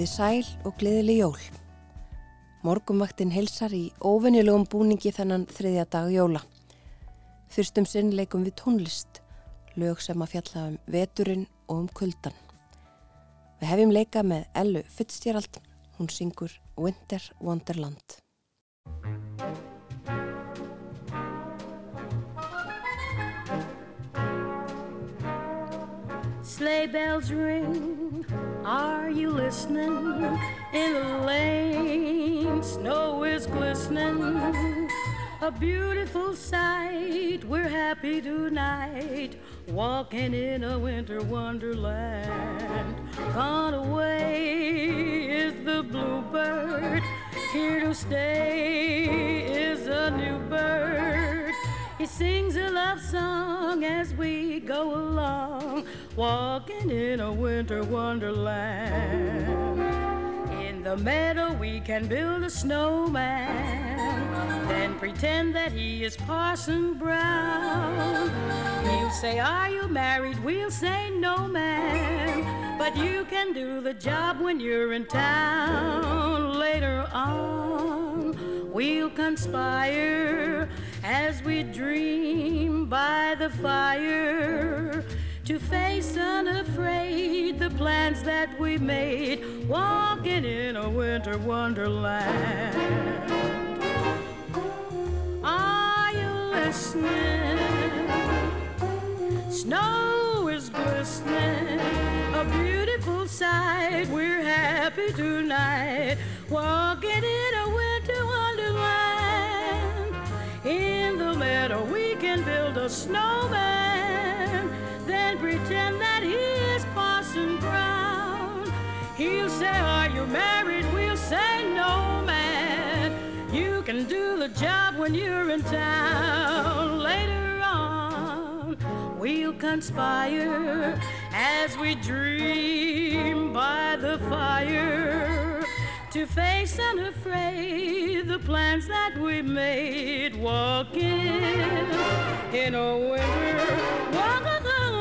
Komið í sæl og gleðileg jól. Morgumvaktinn helsar í óvenjulegum búningi þennan þriðja dag jóla. Fyrstum sinn leikum við tónlist, lög sem að fjalla um veturinn og um kuldan. Við hefjum leika með Ellu Fitzgerald, hún syngur Winter Wonderland. Sleigh bells ring, are you listening? In the lane, snow is glistening. A beautiful sight, we're happy tonight, walking in a winter wonderland. Gone away is the bluebird, here to stay is a new bird. He sings a love song as we go along, walking in a winter wonderland. In the meadow, we can build a snowman, then pretend that he is Parson Brown. He'll say, Are you married? We'll say, No, ma'am. But you can do the job when you're in town. Later on, we'll conspire as we dream by the fire to face unafraid the plans that we made, walking in a winter wonderland. Are you listening? Snow is glistening, a beautiful sight. We're happy tonight, walking in a winter wonderland. In the meadow, we can build a snowman, then pretend that he is Parson Brown. He'll say, Are you married? We'll say, No, man. You can do the job when you're in town. Later on, we'll conspire as we dream by the fire to face unafraid the plans that we made walking in a winter wonderland.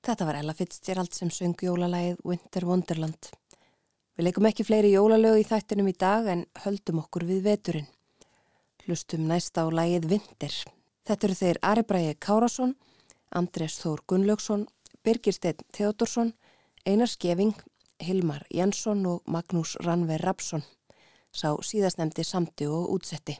Þetta var Ella Fitzgerald sem söng jólalægið Winter Wonderland. Við leikum ekki fleiri jólalög í þættinum í dag en höldum okkur við veturinn. Hlustum næsta á lægið Vinter. Þetta eru þeir Ari Bræði Kárasson, Andrés Þór Gunnlaugsson, Birgir Steinn Theodorsson, Einar Skeving, Hilmar Jensson og Magnús Ranver Rapsson. Sá síðastnemdi samti og útsetti.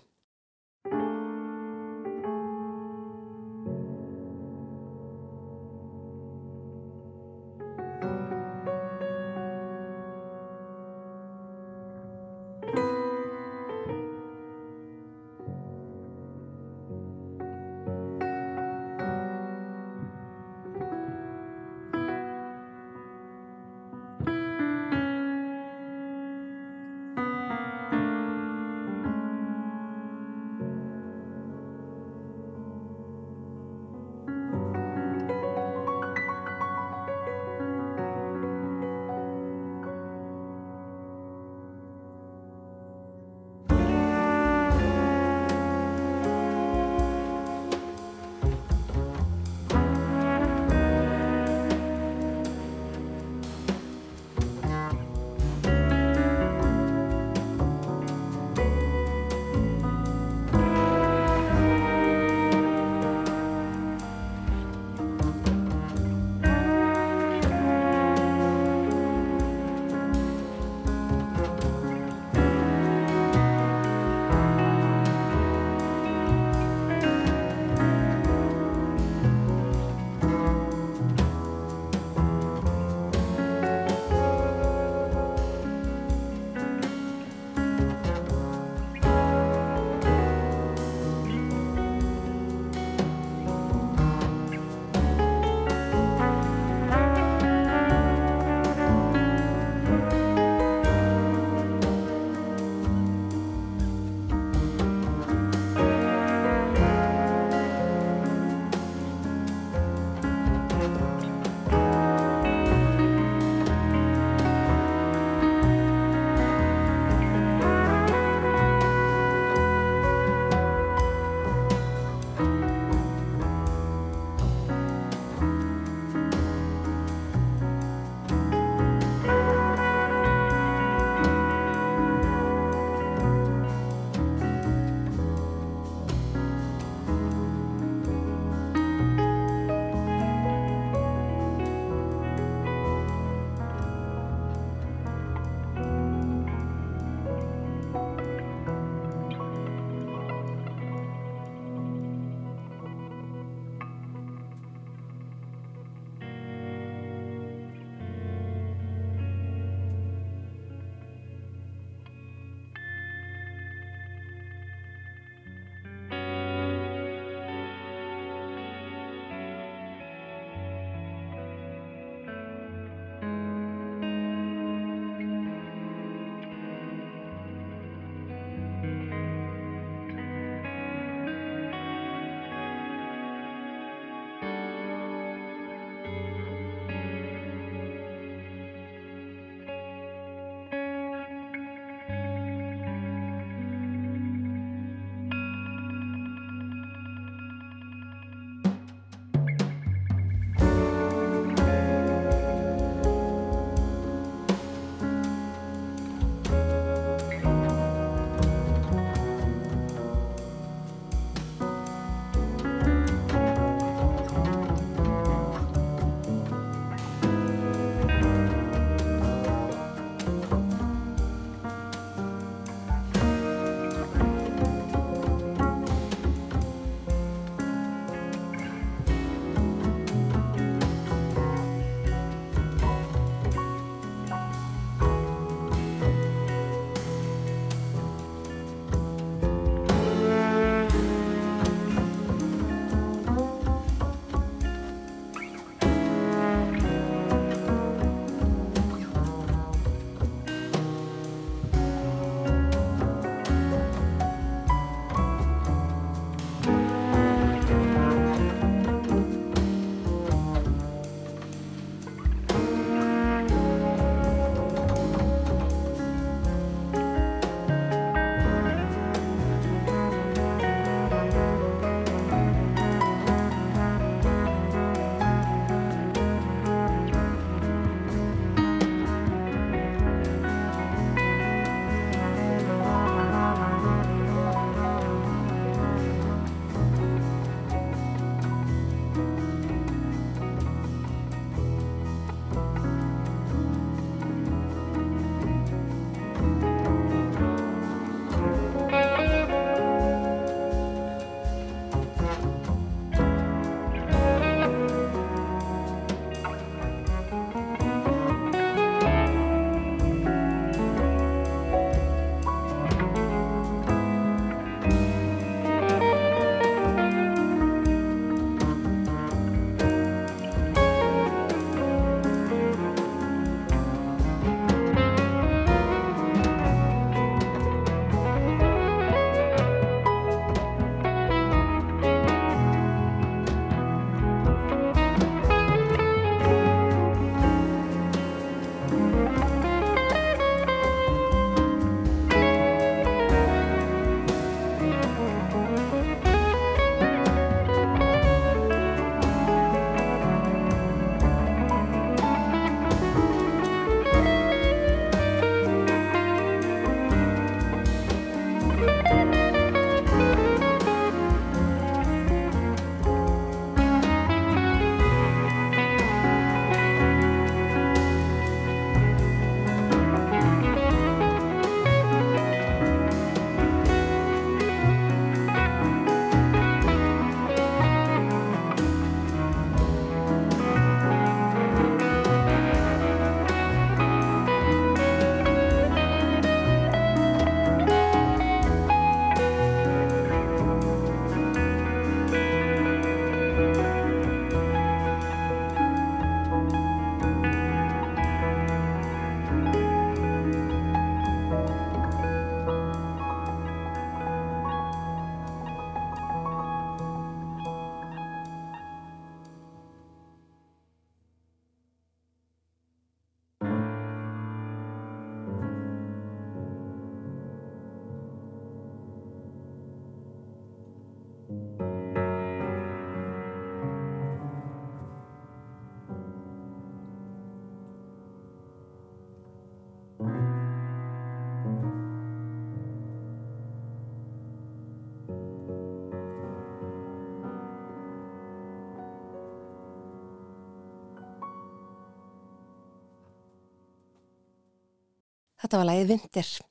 Þetta var lægið Vindir.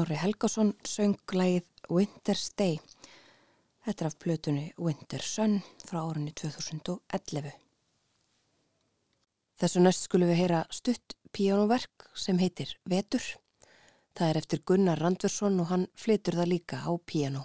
Snorri Helgason söng lægið Winter's Day. Þetta er af plötunni Winter Sun frá árunni 2011. Þessu næst skulum við heyra stutt píjónuverk sem heitir Vetur. Það er eftir Gunnar Randversson og hann flytur það líka á píjónu.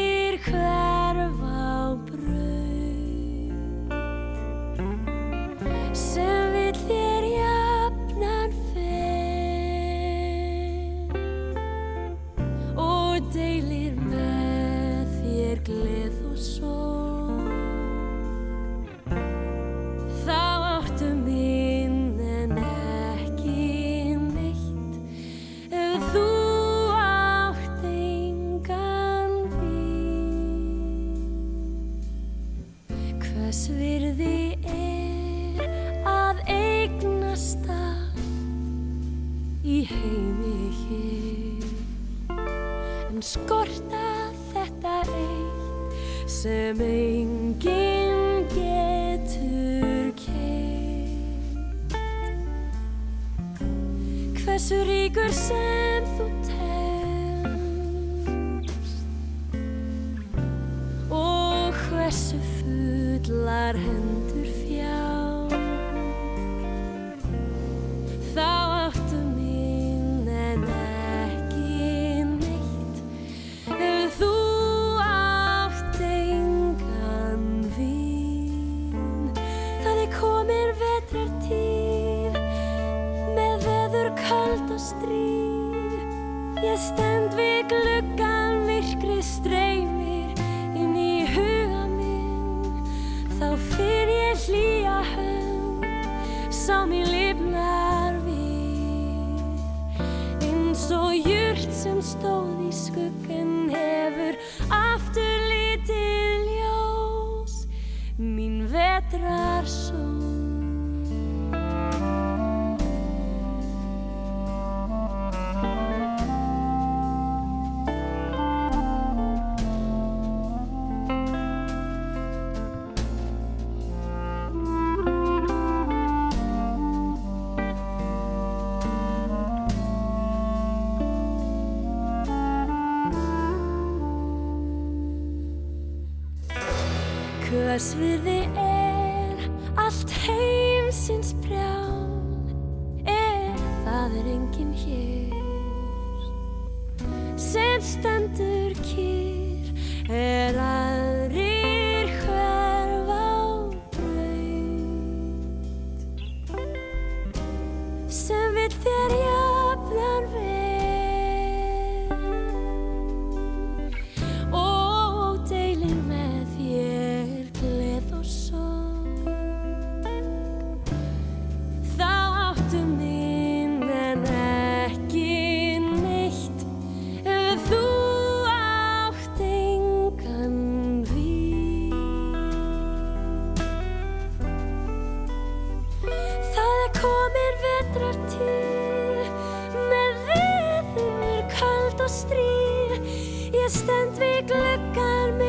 bless within.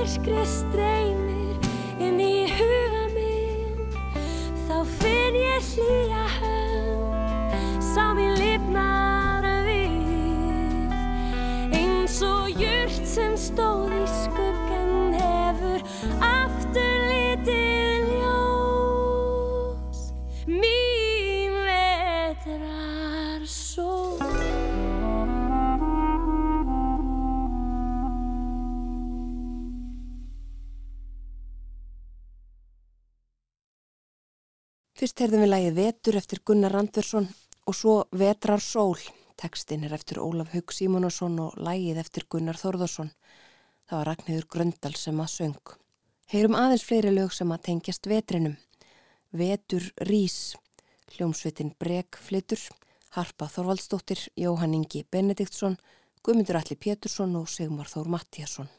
Fyrst heyrðum við lægið Vetur eftir Gunnar Randversson og svo Vetrar sól. Tekstinn er eftir Ólaf Haug Símonasson og lægið eftir Gunnar Þórðarsson. Það var Ragnhildur Gröndal sem að söng. Heyrum aðeins fleiri lög sem að tengjast vetrinum. Vetur Rís, hljómsveitin Breg Flitur, Harpa Þorvaldsdóttir, Jóhann Ingi Benediktsson, Guðmundur Alli Pétursson og Sigmar Þór Mattíasson.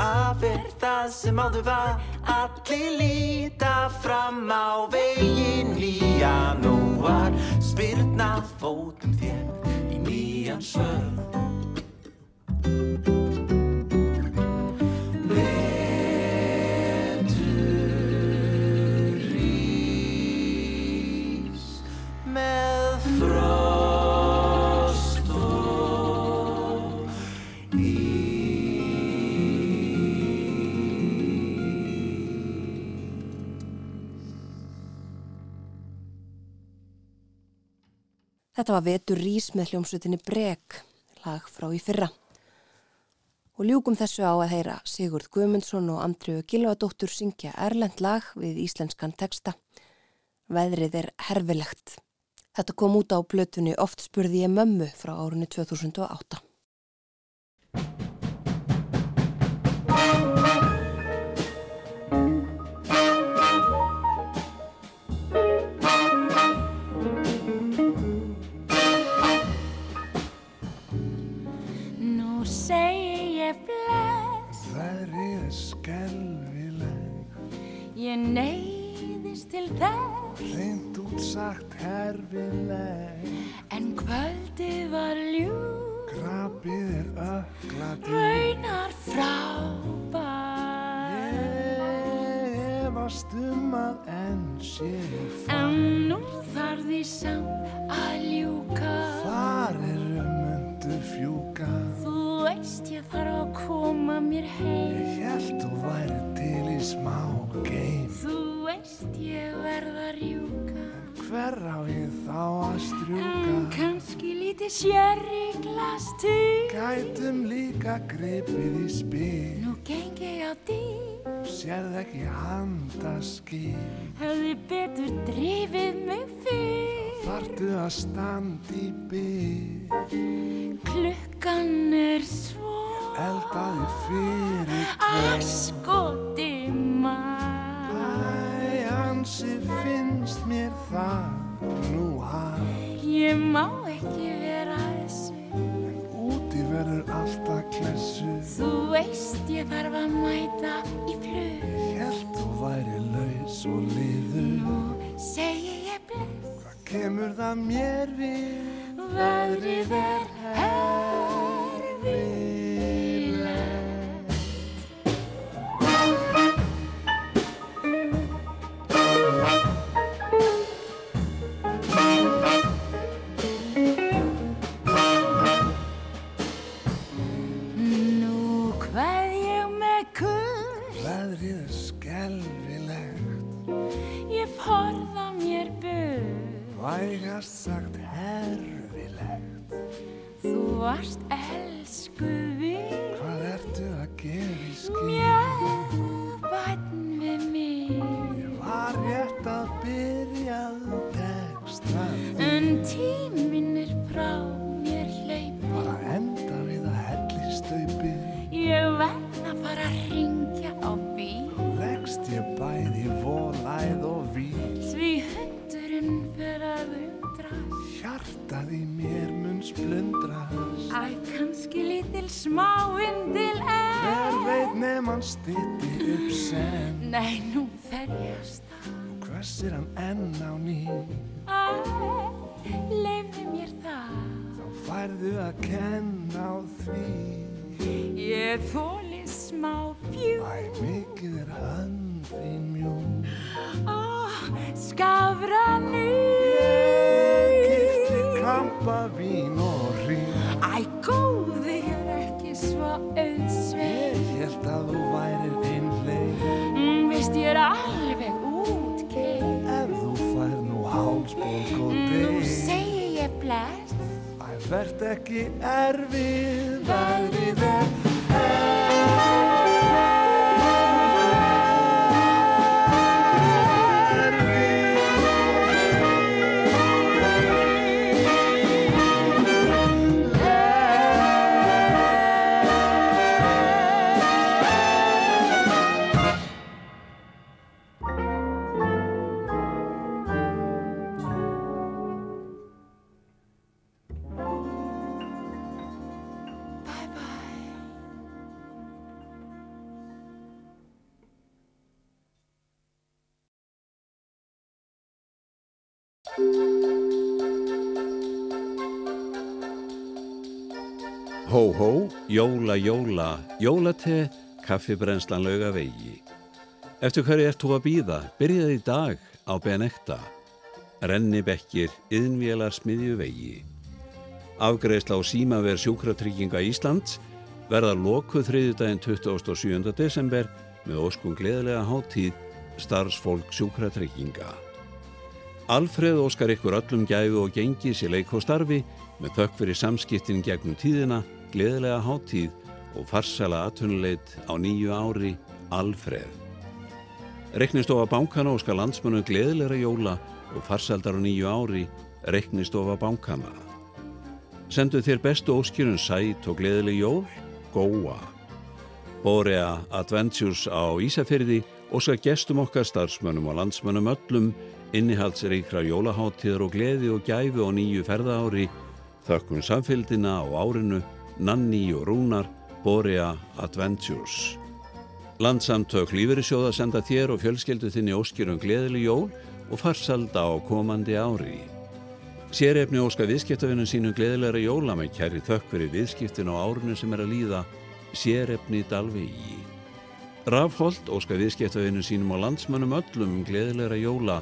Af er það sem áður var. Allir líta fram á veginn Nýja nóar. Spyrna fótum þér í nýjan svörð Þetta var Vetur Rís með hljómsveitinni Brek, lag frá í fyrra. Og ljúkum þessu á að heyra Sigurd Guðmundsson og Andriu Gilvadóttur syngja erlend lag við íslenskan texta. Veðrið er herfilegt. Þetta kom út á blötunni Oft spurði ég mömmu frá árunni 2008. Ég neyðist til þess. Reynd út sagt herfileg. En kvöldið var ljúf Krabið er ökladý, Raunar frábær. Ég efast um að enn sé En nú þarf því samt að ljúka. Þar eru myndu fjúka. Veist ég þarf að koma mér heim Ég held þú væri til í smá geim. Þú veist ég verð að rjúka Hver á ég þá að En strjúka? kannski lítið sérri glas til Gætum líka gripið í spil. Nú geng ég á dýr. Sérð ekki handaskil. Hefði betur drifið mig fyrr. Þartu að standa í bygg. Klukkan er svo. Eldaði fyrir að skoti maður. Æ, ansi finnst mér það nú að. Ég má ekki vera verður alltaf klessu. Þú veist ég þarf að mæta í flug Ég held þú væri laus og liður. Nú segi ég bless Hvað kemur það mér við? Veðrið er herfilegt Nú skelfilegt, Ég forða mér burt vægast sagt herfilegt. varst elsku við Hvað ertu að gera í skil? Mjög vatn við mig. Ég var rétt að byrja að texta En tíminn er frá Nei, nú fer ég að stað. Hvessir hann enn á ný. Æ, leifðu mér það. Þá færðu að kenna á því. Ég þóli smá fjú Æ, mikið er hann þín mjú Ó, skafra Æ, verð ekki erfið Verðið er jóla jóla, jólate, kaffibrennslan lauga vegi. Eftir hverju ert þú að býða? Byrjaði í dag á Benekta. Renni bekkir, yðnvélar smiðju vegi. Afgreðsla á símaver sjúkratrygginga Íslands verða lokuð þriðjudaginn 27. desember með óskum gleðilega hátíð starfsfólk sjúkratrygginga. Alfreð óskar ykkur öllum gæfu og gengi sér leik og starfi með þökk fyrir samskiptin gegnum tíðina, gleðilega hátíð og farsala atvinnuleit á nýju ári Alfreð. Reknistofa bankana óskar landsmönu gleðilega jóla og farsaldar á nýju ári Reknistofa bankana. Sendu þér bestu óskjörun sæt og gleðileg jól, góa. Borea Adventures á Ísafyrði óskar gestum okkar starfsmönnum og landsmönnum öllum innihaldsríkra jólaháttíðar og gleði og gæfi á nýju ferðaári, þökkum samfélgina á árinu, Nanni og Rúnar, Borea Adventures. Landsamtök lífeyrissjóða senda þér og fjölskeldu þinni óskýrum gleðileg jól og farsalda á komandi ári. Sérefni óska viðskiptavinnum sínum gleðilegra jóla með kæri þökk fyrir viðskiptin á árinu sem er að líða, sérefni Dalvegi. Rafholt óska viðskiptavinnum sínum á landsmönnum öllum um gleðilegra jóla,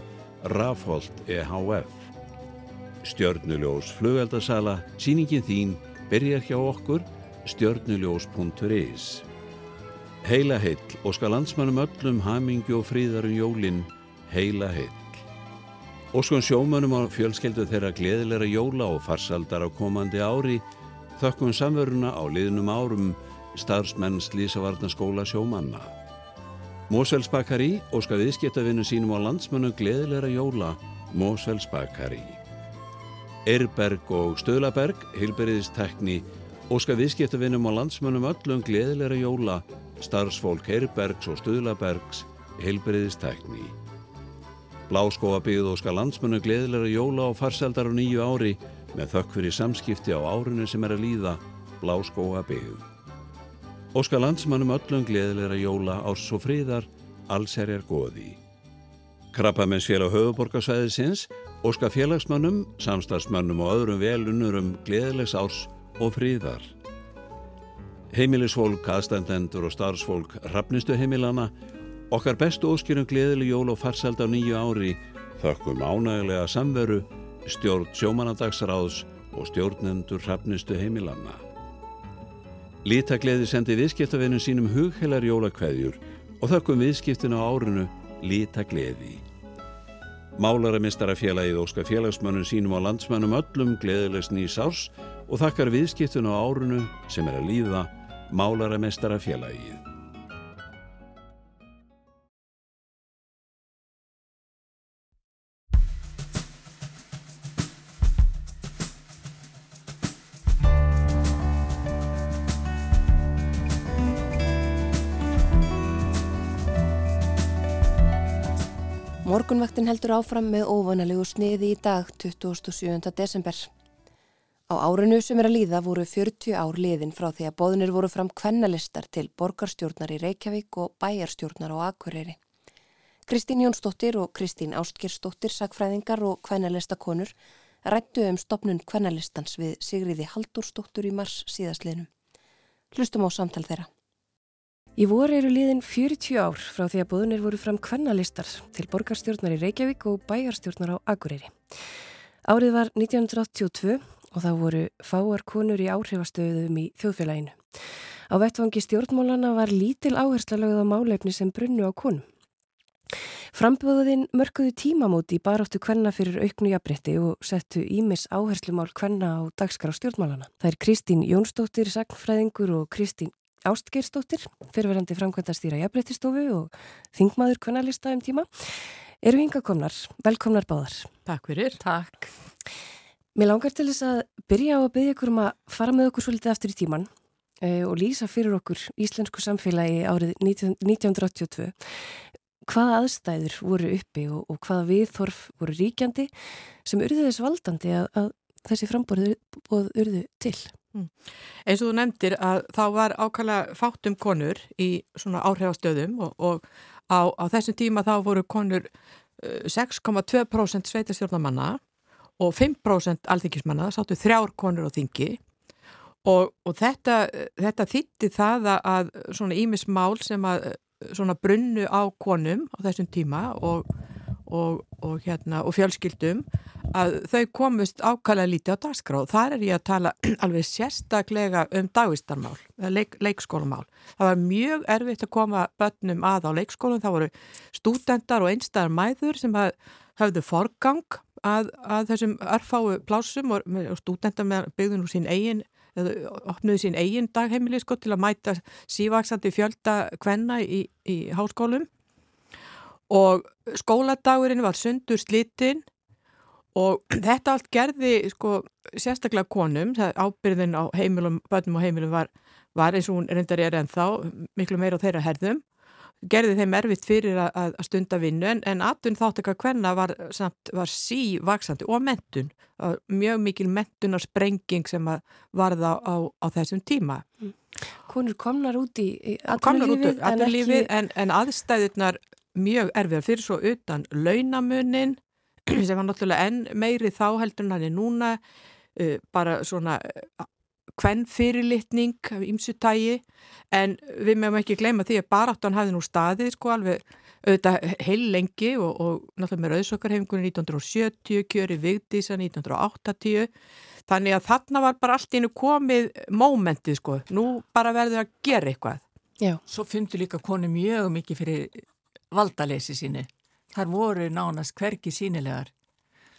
Rafholt EHF. Stjörnuljós flugeldasala, síningin þín, byrjar hjá okkur, stjörnuljós.is. Heila heill, óska landsmönnum öllum hamingju og fríðarum jólin, heila heill. Óskan sjómönnum á fjölskeldu þeirra gleðilegra jóla og farsaldar á komandi ári, þökkum samveruna á liðnum árum starfsmenn Slísavarnaskóla sjómanna. Mósfells Bakari óska viðskiptavinnu sínum á landsmönnum gleðilegra jóla, Mósfells Bakari. Eirberg og Stöðlaberg, heilberiðistekni, óska viðskiptavinnum á landsmönnum öllum gleðilegra jóla, starfsfólk Eirbergs og Stöðlabergs, heilberiðistekni. Bláskóabíð óska landsmönnum gleðilegra jóla og farsaldar á nýju ári með þökk fyrir samskipti á árinu sem er að líða, Bláskóabíð. Óska landsmönnum öllum gleðilegra jóla árs og fríðar, allserjar góði. Krabbamennsfélag höfuborgarsvæðisins óska félagsmönnum, samstagsmönnum og öðrum velunnurum gleðilegs árs og fríðar. Heimilisfólk, aðstendendur og starfsfólk rafnistu heimilana, okkar bestu óskirum gleðileg jól og farsald á nýju ári, þökkum ánægilega samveru, stjórn sjómanadagsráðs og stjórnendur rafnistu heimilana. Lítagleði sendi viðskiptavinnum sínum hughelar jólakveðjur og þökkum viðskiptinu á árinu Lítagleði. Málaramistarafélagið óska félagsmönnum sínum á landsmönnum öllum gleðilegs nýs árs og þakkar viðskiptun á árunu sem er að líða málaramestara félagið. Morgunvaktin heldur áfram með óvanalegu sniði í dag 27. desember. Á árinu sem er að líða voru 40 ár liðin frá því að bóðinir voru fram kvennalistar til borgarstjórnar í Reykjavík og bæjarstjórnar á Akureyri. Kristín Jónsdóttir og Kristín Ástgirsdóttir, sakfræðingar og kvennalistakonur rættu um stopnun kvennalistans við Sigriði Haldursdóttur í mars síðastliðnum. Hlustum á samtal þeirra. Í voru eru liðin 40 ár frá því að búðunir voru fram kvennalistar til borgarstjórnar í Reykjavík og bæjarstjórnar á Akureyri. Árið var 1982 og þá voru fáar konur í áhrifastöðum í þjóðfélaginu. Á vettvangi stjórnmálana var lítil áhersla lögð á málefni sem brunnu á konum. Framböðuðinn mörguðu tímamóti baráttu kvenna fyrir auknu jafnbretti og settu ímis áherslumál kvenna á dagskrá stjórnmálana. Það er Kristín Jónsdóttir, sagnfræðingur og Kristín Ástgeirstóttir, fyrirverandi framkvæmdastýra jafnbreytistofu og þingmaður kvennalista um tíma, eru hinga komnar. Velkomnar báðar. Takk fyrir. Takk. Mér langar til þess að byrja á að byggja ykkur um að fara með okkur svolítið aftur í tíman uh, og lýsa fyrir okkur íslensku samfélagi árið 19, 1982. Hvaða aðstæður voru uppi og, og hvaða viðþorf voru ríkjandi sem urði þess valdandi að, að þessi frambóð urðu til? Mm. Eins og þú nefndir að þá var ákvæmlega fátum konur í svona áhrifastöðum og, og á, á þessum tíma þá voru konur 6,2% sveitastjórnamanna og 5% alþingismanna, sáttu þrjár konur á þingi og, og þetta, þetta þýtti það að svona ímismál sem að svona brunnu á konum á þessum tíma og, og hérna, fjölskyldum að þau komust ákvæmlega lítið á dagskrá. Þar er ég að tala alveg sérstaklega um dagvistarmál, leik, leikskólamál. Það var mjög erfitt að koma börnum að á leikskólum. Það voru stúdendar og einstæðar mæður sem hafðu forgang að, að þessum örfáu plásum og, og stúdendar byggðu nú sín eigin eða opnuðu sín eigin dagheimili sko til að mæta sívaksandi fjölda kvenna í, í háskólum og skóladagurinn var sundur slitinn Og þetta allt gerði sko sérstaklega konum, ábyrðin á heimilum, bönnum og heimilum var, var eins og hún reyndar er en þá miklu meira á þeirra herðum. Gerði þeim erfitt fyrir að, að stunda vinnu en, en atun þátt eitthvað hvenna var, var sívaksandi og mentun. Mjög mikil mentunar sprenging sem varða á, á þessum tíma. Mm. Konur komnar út í aðlunlífið en, ekki... en, en aðstæðunar mjög erfiðar fyrir svo utan launamunin sem var náttúrulega enn meiri þá heldur en hann er núna uh, bara svona hvenn fyrirlitning af ymsutægi en við meðum ekki gleyma því að baráttan hafði nú staðið sko alveg auðvitað heil lengi og, og náttúrulega með auðsokkarhefingunni 1970, kjöri Vigdísa 1980 þannig að þarna var bara allt innu komið mómentið sko, nú bara verður að gera eitthvað. Já, svo fyndu líka koni mjög mikið fyrir valdalesi síni þar voru nánast hverki sínilegar.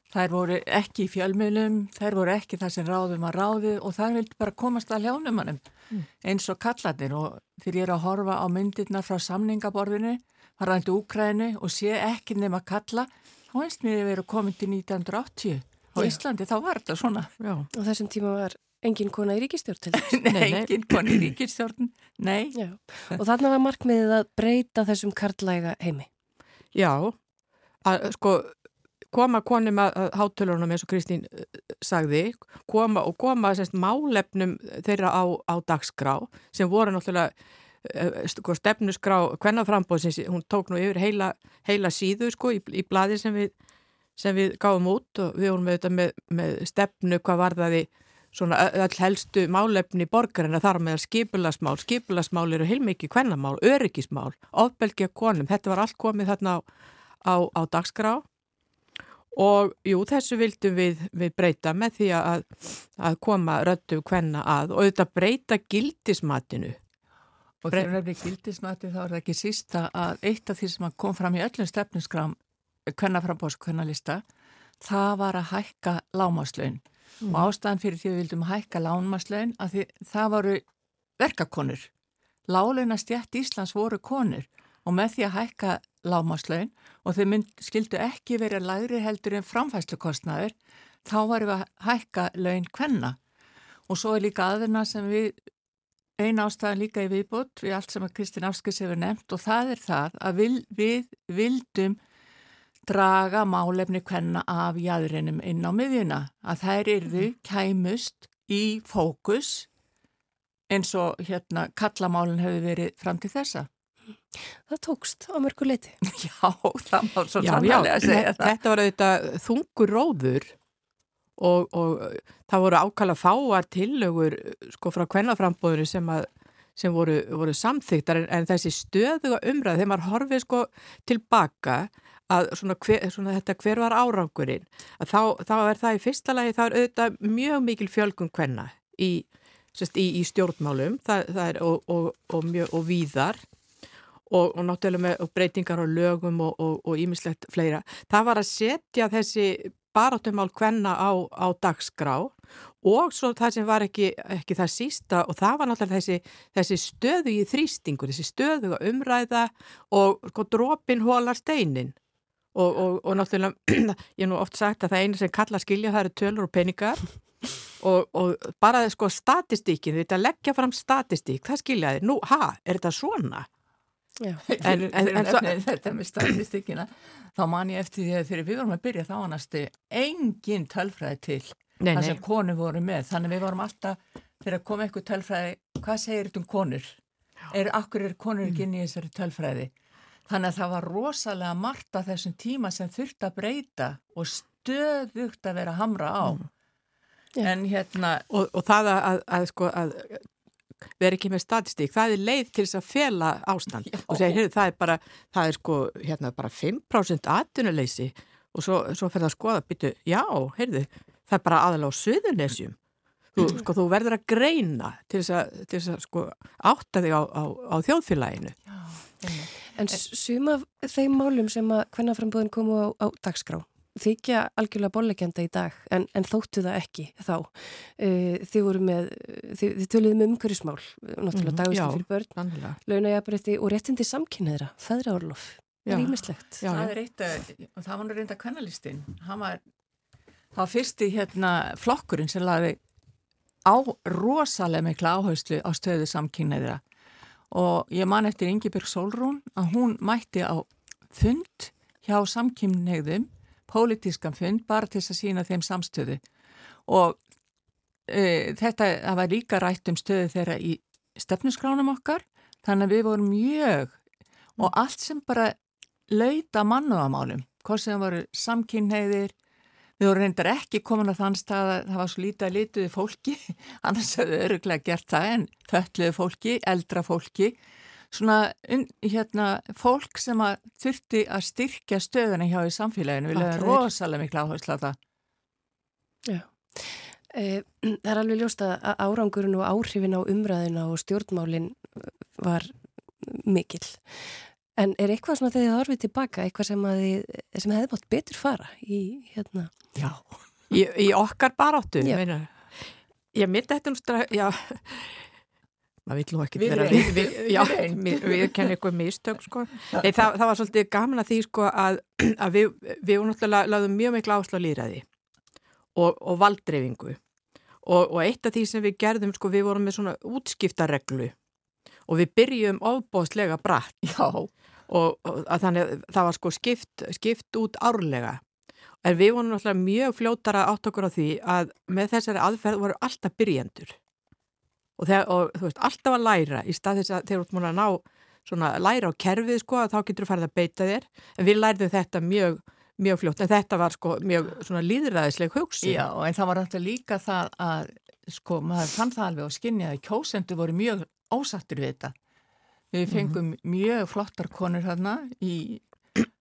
Þær voru ekki í fjölmjölum, þær voru ekki það sem ráðum að ráði og þær vildi bara komast að hljónumannum mm. eins og kallarnir og þegar ég er að horfa á myndirna frá samningaborðinu, var rændi Úkrænu og sé ekki nefn að kalla, þá einst mér að vera komin til 1980 á Íslandi, þá var þetta svona. Já. Og þessum tíma var engin kona í ríkistjórn til þess? nei, engin kona í ríkistjórn, nei. Já. Og þarna var markmiðið að breyta þessum karlæga heimi. Já, að sko koma konum að hátölunum eins og Kristín eh, sagði, koma og koma semst, málefnum þeirra á, á dagskrá sem voru náttúrulega eh, sko, stefnusgrá hvernaframbóðsins, hún tók nú yfir heila, heila síðu sko í, í bladi sem við, sem við gáum út og við vorum auðvitað með, með stefnu hvað var það í svona öll helstu málefni borgarina þar með skipulasmál, skipulasmál eru heilmikið hvernamál, öryggismál, ofbelgja konum, þetta var allt komið þarna á, á, á dagskrá og jú þessu vildum við, við breyta með því að, að koma röttu hvenna að og auðvitað breyta gildismatinu. Og þegar það er gildismatinu þá er það ekki sísta að eitt af því sem kom fram í öllum stefnusgrám hvennaframbóðs hvennalista það var að hækka lámaslögn mm. og ástæðan fyrir því við vildum hækka lánmaslaun að því, það voru verkakonur. Láleina stjætt Íslands voru konur og með því að hækka lámaslaun og þau mynd, skildu ekki verið lægri heldur en framfæslukostnaður, þá varum við að hækka laun hvenna. Og svo er líka aðurna sem við, eina ástæðan líka í viðbútt við allt sem að Kristinn Áskis hefur nefnt og það er það að við, við vildum draga málefni hvenna af jæðrinum inn á miðjuna. Að þær yrðu kæmust í fókus eins og hérna kallamálinn hefur verið fram til þessa. Það tókst á mörgu leiti. Já, það má svo sannlega að segja það. Þetta var auðvitað þungur róður og, og það voru ákala fáar tillögur sko frá kvennaframbóðinu sem, sem voru, voru samþygtar en, en þessi stöðuga umræð þegar maður horfið sko tilbaka að svona, hver, svona þetta hver var árangurinn að þá, þá er það í fyrsta lagi þá er auðvitað mjög mikil fjölgun kvenna í, í, í stjórnmálum það, það er, og, og, og, mjög, og víðar og, og náttúrulega með breytingar á lögum og ímislegt fleira. Það var að setja þessi barátumál kvenna á, á dagskrá og svo það sem var ekki, ekki það sísta og það var náttúrulega þessi, þessi stöðu í þrýstingur, þessi stöðu umræða og sko, drópin hólar steinin og, og, og náttúrulega, ég hef nú oft sagt að það eina sem kalla skilja það eru tölur og peningar og, og bara sko statistíkin, þetta leggja fram statistík, það skiljaði, nú, ha, er þetta svona? En, en, en, en þetta með statistíkina, þá man ég eftir því að þegar við vorum að byrja þá annastu engin tölfræði til nei, það sem konu voru með, þannig við vorum alltaf þegar kom eitthvað tölfræði, hvað segir þetta um konur? Er, akkur er konur ekki inn í þessari tölfræði? Þannig að það var rosalega margt að þessum tíma sem þurft að breyta og stöðugt að vera hamra á. Mm. En hérna... Og, og það að, að, að, sko, að vera ekki með statistík, það er leið til þess að fela ástand. Já. Og segir, heyrðu, það er bara, það er sko, hérna, bara 5% aðtunuleysi og svo, svo fer það að skoða, byttu, já, heyrðu, það er bara aðalega á söðunesjum. Þú, sko, þú verður að greina til þess að, til þess að sko, átta þig á, á, á þjóðfélaginu. Já. En suma þeim málum sem að hvernaframbúðin komu á, á dagskrá þykja algjörlega bólækjanda í dag en, en þóttu það ekki þá. Uh, þið voru með, þið, þið töluðum um umhverjusmál, náttúrulega mm -hmm, dagvistum fyrir börn, launajabrætti og réttindi samkynniðra, feðraorlof, það er ímislegt. Það er eitt, og það var reynda kvennalistinn, hann var, það var fyrsti hérna flokkurinn sem laði á rosalega mikla áhauslu á stöðu samkynniðra og ég man eftir Ingebjörg Solrún að hún mætti á fund hjá samkymnegðum, pólitískan fund, bara til að sína þeim samstöðu. Og e, þetta var líka rætt um stöðu þeirra í stefnusgránum okkar, þannig að við vorum mjög og allt sem bara lauta mannuðamálum, hvort sem voru samkynneigðir, Við vorum reyndar ekki komin að þann stað að það var svo lítið að lituði fólki, annars hefur við öruglega gert það en þölluði fólki, eldra fólki, svona hérna, fólk sem að þurfti að styrkja stöðuna hjá í samfélaginu, við lögum rosalega miklu áherslu á það. Já, e, það er alveg ljóst að árangurinn og áhrifin á umræðina og stjórnmálinn var mikill. En er eitthvað svona þegar þið horfið tilbaka, eitthvað sem, þið, sem hefði bátt betur fara í hérna? Já, í, í okkar baráttu, meina. Ég myndi þetta um já, maður vil nú ekki vera, við, við, já, við, við kennum eitthvað mistök, sko. Nei, það, það var svolítið gaman að því, sko, að, að við, við náttúrulega laðum mjög miklu áslá líraði og, og valdreyfingu og, og eitt af því sem við gerðum, sko, við vorum með svona útskiptareglu og við byrjum ofbóðslega bratt. Já. Og, og þannig að það var sko skipt, skipt út árlega. En við vonum náttúrulega mjög fljótara átt okkur á því að með þessari aðferð voru alltaf byrjendur og, þegar, og þú veist, alltaf að læra í stað þess að þeir eru múin að ná svona læra á kerfið sko þá getur þú farið að beita þér en við læriðum þetta mjög mjög fljótt, en þetta var sko mjög svona líðræðisleg hugsi. Já, en það var alltaf líka það að sko maður fann það alveg á skinni að kjósendu voru mjög ósattur við þetta Við fengum mm -hmm. mjög flottar konur hérna í,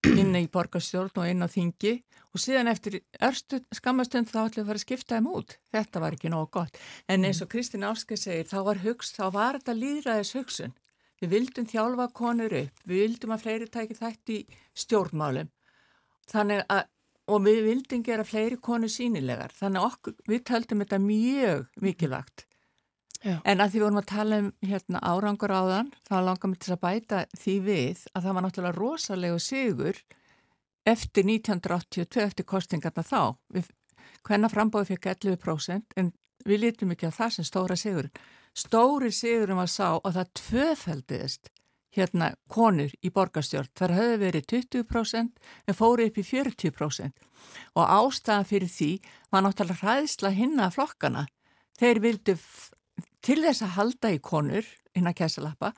inni í borgarstjórn og inn á þingi og síðan eftir örstu skammastund þá ætlum við að fara að skipta þeim út. Þetta var ekki nógu gott. En eins og Kristín Áskei segir, þá var, hugst, þá var þetta líðræðis hugsun. Við vildum þjálfa konur upp, við vildum að fleiri tæki þætt í stjórnmálum. Að og við vildum gera fleiri konu sínilegar þannig okkur, við töldum þetta mjög mikilvægt Já. en að því vorum að tala um hérna, árangur áðan þá langar mér til að bæta því við að það var náttúrulega rosalegu sigur eftir 1982 eftir kostingarna þá við, hvenna frambóði fikk 11% en við lítum ekki á það sem stóra sigur stóri sigurum var sá og það tvöfældiðist hérna konur í borgarstjórn. Þar höfðu verið 20% en fóru upp í 40% og ástæðan fyrir því var náttúrulega hræðsla hinna flokkana. Þeir vildu til þess að halda í konur innan kæsalappa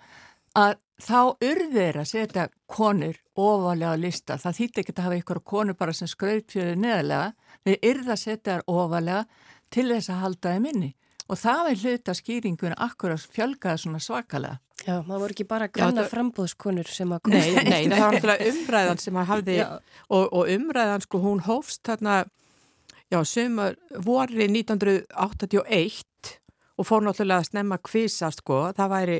að þá urðir að setja konur ofalega á lista. Það þýtti ekki að hafa ykkur konur bara sem skrautfjöðu neðalega. Þeir urða að setja þær ofalega til þess að halda þeim inni og það er hluta skýringun akkur að fjölga það svona svakalega. Já, það voru ekki bara granna það... frambúðskonur sem að Nei, nei, það var náttúrulega umræðan sem að hafði og, og umræðan sko hún hófst þarna, já, sömur voru 1981 og fór náttúrulega að snemma kvisa sko, það væri,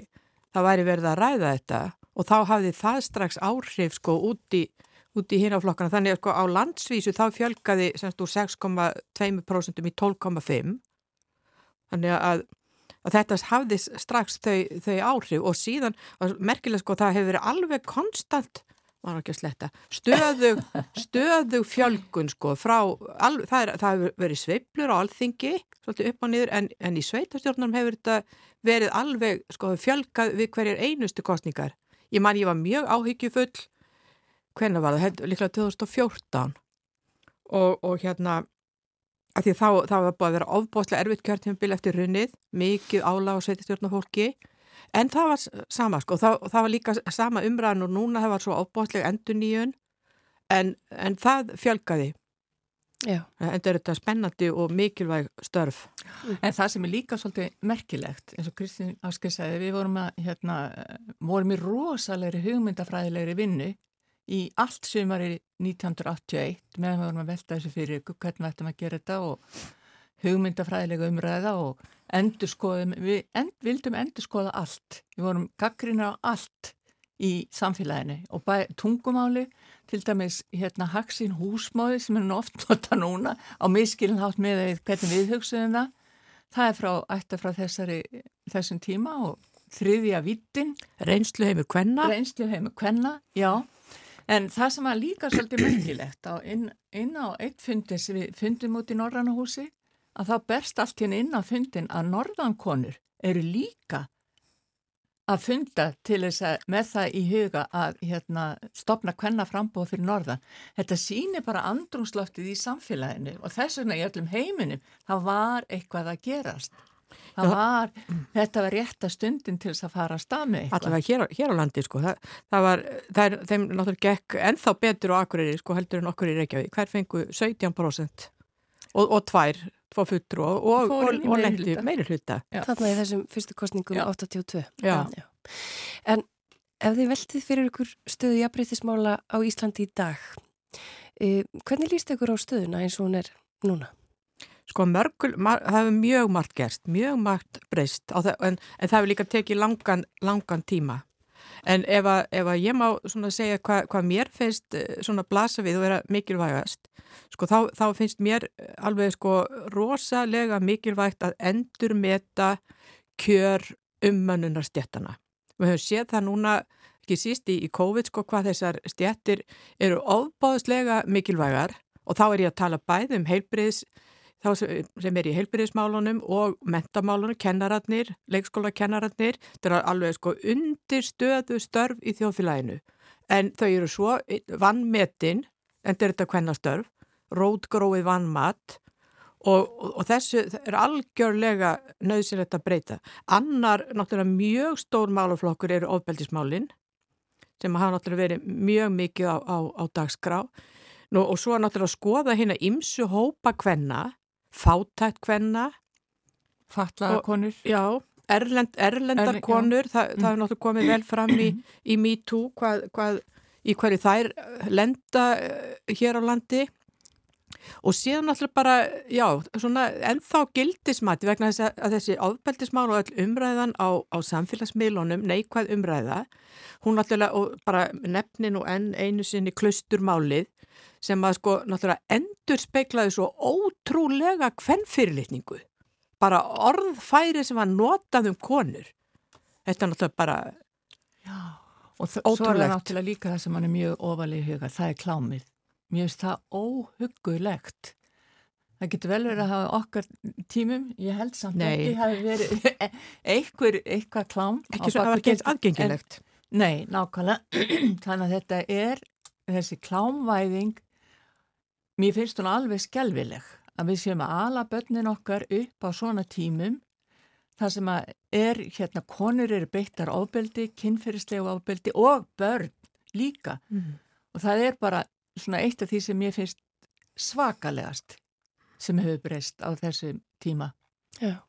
það væri verið að ræða þetta og þá hafði það strax áhrif sko út í, í hinaflokkana, þannig að sko á landsvísu þá fjölgaði semst úr 6,2% í 12,5% þannig að, að þetta hafði strax þau, þau áhrif og síðan, merkilega sko, það hefur verið alveg konstant, maður ekki að sletta, stöðug, stöðug fjölgun sko, frá, al, það, er, það hefur verið sveiblur á alþingi, svolítið upp og niður, en, en í sveitastjórnum hefur þetta verið alveg sko, fjölgað við hverjir einustu kostningar. Ég man, ég var mjög áhyggjufull, hvernig var það, líklega 2014 og, og hérna, að því þá, þá var búið að vera ofbóðslega erfitt kjörtímabil eftir runnið, mikið álag á sveitistjórnafólki, en það var sama sko, það, það var líka sama umræðan og núna það var svo ofbóðslega endur nýjun, en, en það fjölgaði. Já. En þetta er þetta spennandi og mikilvæg störf. En það sem er líka svolítið merkilegt, eins og Kristín Áskei sagði, við vorum, að, hérna, vorum í rosalegri hugmyndafræðilegri vinnu í allt sumari 1981 meðan við vorum að velta þessu fyrir ykkur hvernig við ættum að gera þetta og hugmyndafræðilega umræða og endurskoðum, við end, vildum endurskoða allt, við vorum gaggrina á allt í samfélaginu og bæ, tungumáli, til dæmis hérna Haksin húsmáði sem er oft nota núna á miskilinhátt með hvernig við hugsaðum það, það er frá, ætti frá þessari, þessum tíma og þriðja vittin. Reynslu heimur kvenna. Reynslu heimur kvenna, já. En það sem var líka svolítið merkilegt á inn, inn á eitt fundi sem við fundum út í Norrannahúsi að þá berst allt hérna inn á fundin að norðankonur eru líka að funda til þess að með það í huga að hérna, stopna hvenna frambóð fyrir norðan. Þetta sýnir bara andrumsloftið í samfélaginu og þess vegna í öllum heiminum það var eitthvað að gerast. Var, þetta var rétta stundin til þess að fara að stað með eitthvað. Allavega hér, hér á landi sko, það, það var, það er, þeim náttúrulega gekk ennþá betur á Akureyri sko heldur en okkur í Reykjavík. Hver fengu 17% og, og tvær, tvo fullur og, og, og lendi meiri hluta. Þarna í þessum fyrstu kostningum Já. 82. Já. Já. En ef þið veltið fyrir ykkur stöðu jafnbreytismála á Íslandi í dag, eh, hvernig líst ykkur á stöðuna eins og hún er núna? Sko mörgul, það hefur mjög margt gerst, mjög margt breyst, en, en það hefur líka tekið langan, langan tíma. En ef að, ef að ég má segja hvað hva mér finnst svona blasa við og vera mikilvægast, sko þá, þá finnst mér alveg sko rosalega mikilvægt að endur meta kjör ummönnunar stjættana. Við höfum séð það núna, ekki síst í, í COVID, sko hvað þessar stjættir eru ofbáðslega mikilvægar og þá er ég að tala bæð um heilbriðs þá sem er í heilbyrðismálunum og mentamálunum, kennararnir, leikskólakennararnir, þetta er alveg sko undir stöðu störf í þjóðfélaginu en þau eru svo vannmetinn, en þetta er þetta kvennastörf, rótgróið vannmatt og, og, og þessu er algjörlega nöðsilegt að breyta. Annar náttúrulega mjög stór málaflokkur eru ofbeldismálinn sem hafa náttúrulega verið mjög mikið á, á, á dagskrá Nú, og svo náttúrulega skoða hérna ymsu hópa kvenna fátætt hvenna Fatlaða konur. Já, erlend, erlendar Erlend, konur. Það, það er náttúrulega komið vel fram í, í MeToo hvað, hvað, í hverju þær eh, lenda eh, hér á landi. Og síðan náttúrulega bara já, svona ennþá gildismæti vegna þess að þessi áðbeldismál og all umræðan á, á samfélagsmiðlunum neikvæð umræða, hún og bara nefnin og enn einu sinni klusturmálið sem að sko náttúrulega endur speiklaði svo ótrúlega kvennfyrirlitningu. Bara orðfæri sem var notað um konur. Þetta er náttúrulega bara Já, og svo er það Ótrúlegt. náttúrulega líka það sem hann er mjög ofalega í huga, það er klámið. Mér finnst það óhuggulegt. Það getur vel verið að hafa okkar tímum, ég held samt Nei. ekki hafi verið einhver, eitthvað klám. ekki svo að ekki eins gildru. aðgengilegt. En- Nei, nákvæmlega. Þannig að þetta er þessi klámvæðing, mér finnst hún alveg skelvileg að við séum að ala börnin okkar upp á svona tímum það sem að er, hérna, konur eru beittar ofbeldi, kynferðislegu ofbeldi og börn líka. Mhm. Og það er bara svona eitt af því sem ég finnst svakalegast sem hefur breyst á þessum tíma. Já.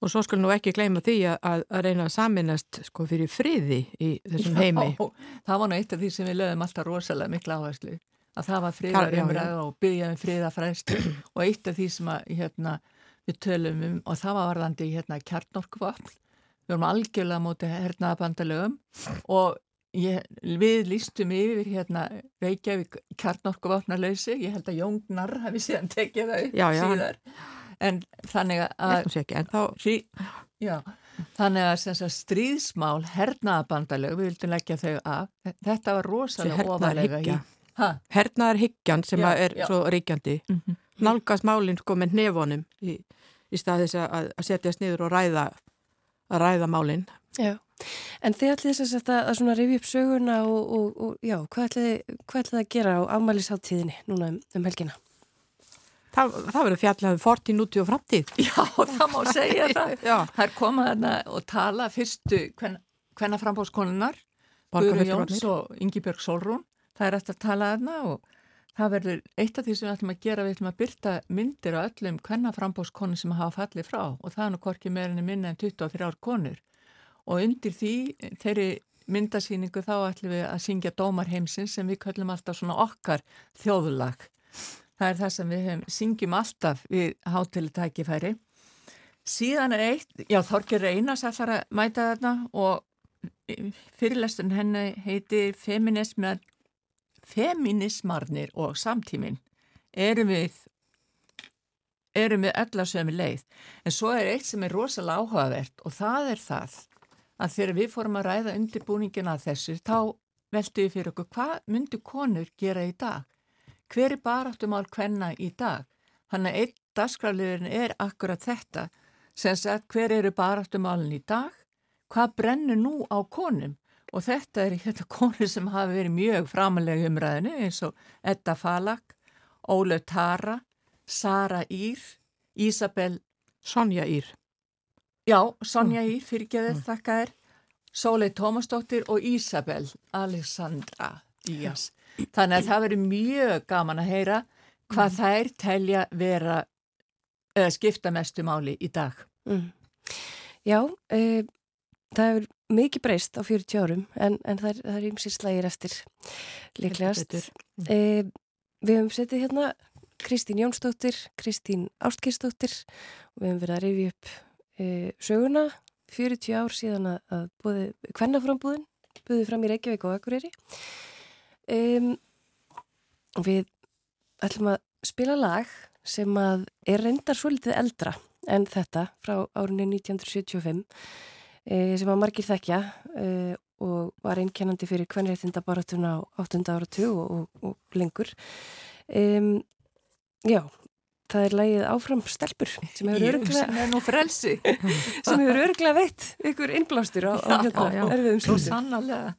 Og svo skulum nú ekki gleyma því að, að, að reyna að saminast sko fyrir friði í þessum heimi. Já, það var nú eitt af því sem við lögum alltaf rosalega mikla áherslu að það var já. friðarumræða og byggjaðum friðafræðslu og eitt af því sem að, hérna, við tölum um og það var varðandi hérna, kjarnorkuvapn við vorum algjörlega móti hernaðabandalögum og ég, við lístum yfir hérna, Reykjavík kjarnorkuvapnalösi ég held að Jóngnar hafi síðan tekið það upp Já, já, síðar. En þannig að Hrí, já, þannig að sem sagt, stríðsmál, hernaðabandalög, við vildum leggja þau af. Þetta var rosalega ofalega í... Ha, hernaðarhyggjan sem Já, að er já. svo ríkjandi Mhm. nálgast málinn sko með nefonum í, í stað þess að, að setjast niður og ræða að ræða málinn. Já, en þið ætlið þess að, að svona rifja upp söguna og, og, og já, hvað ætlið, hvað ætlið að gera á afmælisháttíðinni núna um, um helgina? Það, það verður fjallað um fortíð, nútíð og framtíð. já, það má segja það. Já, Það er komað þarna og tala fyrstu hvenna Guðrún borgarfulltrúarnir. Jóns og Ingibjörg Solrún. Það er eftir að tala þarna og það verður eitt af því sem við ætlum að gera, við ætlum að byrta myndir á öllum hvenna frambóðskonun sem hafa fallið frá og það er nú hvorki meirinni minna en 23 ár konur. Og undir því, þeirri myndasýningu þá ætlum við að syngja Dómar heimsins sem við köllum alltaf svona okkar þjóðulag. Það er það sem við hefum, syngjum alltaf við hátili tækifæri. Síðan er eitt, já Þorgir Reynas ætlar að mæta þarna og fyrirlesturinn henni heitir Feminismar, Feminismarnir og samtíminn. Erum við, erum við öll á sömu leið. En svo er eitt sem er rosalega áhugavert og það er það að þegar við fórum að ræða undirbúningin að þessu þá veltum við fyrir okkur hvað myndu konur gera í dag? Hver er baráttumál hvenna í dag? Þannig að einn dagskráliðurinn er akkurat þetta sem sagt hver eru baráttumálinn í dag? Hvað brennur nú á konum? Og þetta er þetta konur sem hafa verið mjög framalega umræðinu eins og Edda Falak, Ólöf Tara, Sara Ír, Ísabel Sonja Ír. Já, Sonja Ír, fyrirgeðið, þakka þér, Sólei Tómasdóttir og Ísabel Alexandra Díaz. Þannig að það verður mjög gaman að heyra hvað þær telja vera eða skipta mestu máli í dag. Mm. Já, e, það hefur mikið breyst á 40 árum en, en það er, er ymsir slægir eftir líklegast. E, við hefum setið hérna Kristín Jónsdóttir, Kristín Ástkistóttir og við hefum verið að rifja upp e, söguna 40 ár síðan að, kvennaframbúðin, búið fram í Reykjavík og Akureyri. Um, við ætlum að spila lag sem að er reyndar svolítið eldra en þetta frá árunni 1975 e, sem að margir þekkja e, og var einkennandi fyrir kvennréttinda baratuna á 8. áratug og, og, og lengur. Um, já, það er lagið Áfram stelpur sem hefur örglega, sem er nú frelsi. sem hefur örglega veitt ykkur innblástur á, á hérna erfiðum Svo stundum. sannarlega.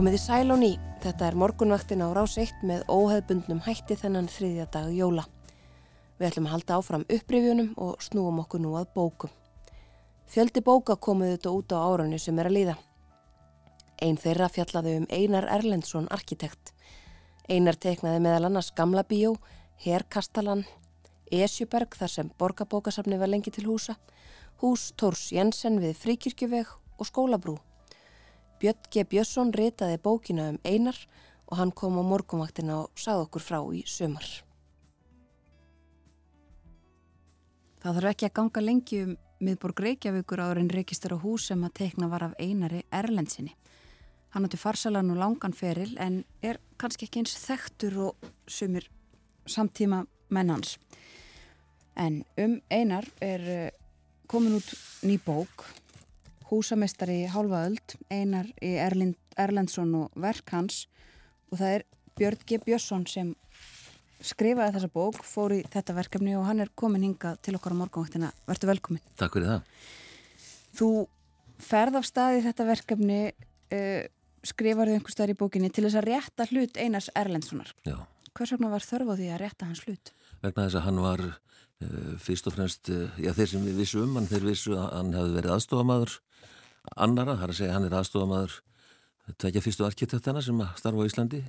Komið í sæl og ný. Þetta er morgunvaktin á rás 1 með óheðbundnum hætti þennan þriðja dag jóla. Við ætlum að halda áfram upprifjunum og snúum okkur nú að bókum. Fjöldi bóka komuð þetta út á árunni sem er að líða. Einn þeirra fjallaði um Einar Erlendsson arkitekt. Einar teiknaði meðal annars Gamla bíó, Herkastalan, Esjuberg þar sem borgarbókasafni var lengi til húsa, hús Tórs Jensen við Fríkirkjuveg og skólabrú. Björn G. Björnsson ritaði bókina um Einar og hann kom á morgunvaktina og sagði okkur frá í sömar. Það þarf ekki að ganga lengi um miðborg Reykjavíkur áður en reykistur á hús sem að teikna var af Einari Erlendsinni. Hann átti farsalan og langan feril en er kannski ekki eins þekktur og sumir samtíma mennans. En um Einar er eh, komin út ný bók, húsamestari í hálfa öld, Einar í Erlind, Erlendsson og verk hans og það er Björn G. Björnsson sem skrifaði þessa bók, fór í þetta verkefni og hann er komin hinga til okkar á morgunvaktina. Vertu velkomin. Takk fyrir það. Þú ferð af staði þetta verkefni, uh, skrifarðu einhver staðar í bókinni til þess að rétta hlut Einars Erlendssonar. Já, Hvers vegna var þörf á því að rétta hans hlut? vegna þess að hann var fyrst og fremst, uh, já þeir sem við vissu um hann, þeir vissu að hann hefði verið aðstofamaður annara, það er að segja hann er aðstofamaður tvekja fyrstu arkitektana sem starfa á Íslandi,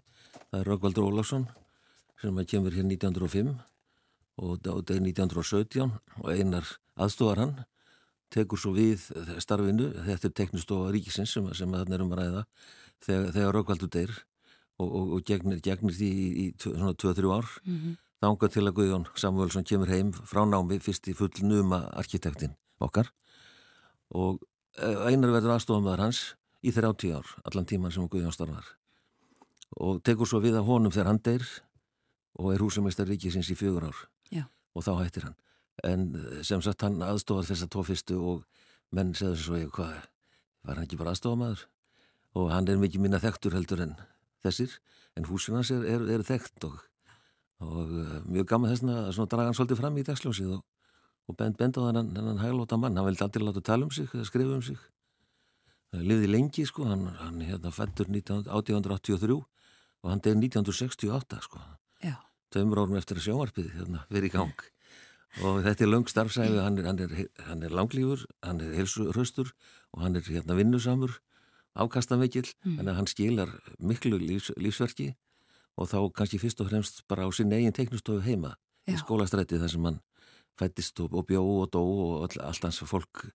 það er Röggvaldur Ólafsson sem kemur hér 1905 og er 1917 og einar aðstofar hann tekur svo við starfinu, þetta er teknistofa ríkisins sem, sem þarna er um að ræða þegar, þegar Röggvaldur deyr og, og, og gegnir, gegnir því í, í tv- svona 2-3 ár. Mm -hmm. Þangað til að Guðjón Samuelsson kemur heim frá námi fyrst í full numa arkitektin okkar. Og eh, einar verður aðstofamæður hans í 30 ár, allan tíman sem Guðjón starfar. Og tekur svo við af honum þegar hann deyr og er húsameistar ríkisins í fjögur ár. Já. og þá hættir hann. En eh, sem sagt hann aðstofar þess að tvo fyrstu og menn segður svo ég hvað, var hann ekki bara aðstofamæður og hann er mikið minna þekktur heldur en þessir en húsin hans er, er, er þekkt og og uh, mjög gaman þess að draga hann svolítið fram í dagsljósið og, og bend, bend á þennan, þennan hæglóta mann, hann vildi aldrei láta tala um sig skrifa um sig. Það lifði lengi sko, hann, hann hérna fættur 1883 og hann deyr 1968 sko. Tveimur árum eftir að sjónvarpið hérna, verið í gang. Og þetta er löng starfsæfi hann er, hann er, hann er langlífur, hann er heilsuröstur og hann er hérna vinnusamur afkastamikill, Mm. en hann skilar miklu lífs, lífsverki og þá kannski fyrst og fremst bara á sín eigin teiknustofu heima í Já. skólastræti þar sem hann fættist og, bjó og dó og all, allt hans fólk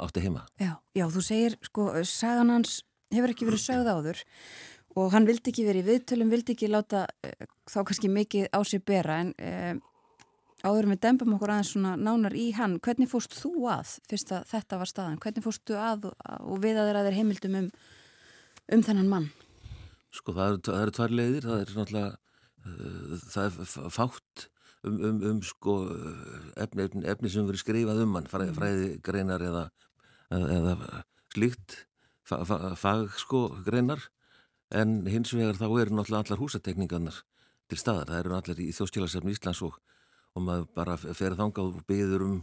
átti heima. Já, já, þú segir, sko, sagan hans hefur ekki verið sögð áður og hann vildi ekki verið í viðtölum, vildi ekki láta uh, þá kannski mikið á sig bera en uh, áður við dempum okkur aðeins svona nánar í hann, hvernig fórst þú að fyrst að þetta var staðan, hvernig fórstu að og, og við að þeirra þeir heimildum um, um þennan mann? Sko það eru, það eru tvær leiðir, það er náttúrulega, uh, það er fátt um, um, um sko efni, efni, efni sem verið skrifað um hann, fræði, fræði greinar eða, eða, slíkt, fa, fa, fag sko greinar, en hins vegar þá eru náttúrulega allar húsatekningarnar til staðar, það eru allar í þjóðskjálasefni Íslands og, og maður bara fer þangað og byður um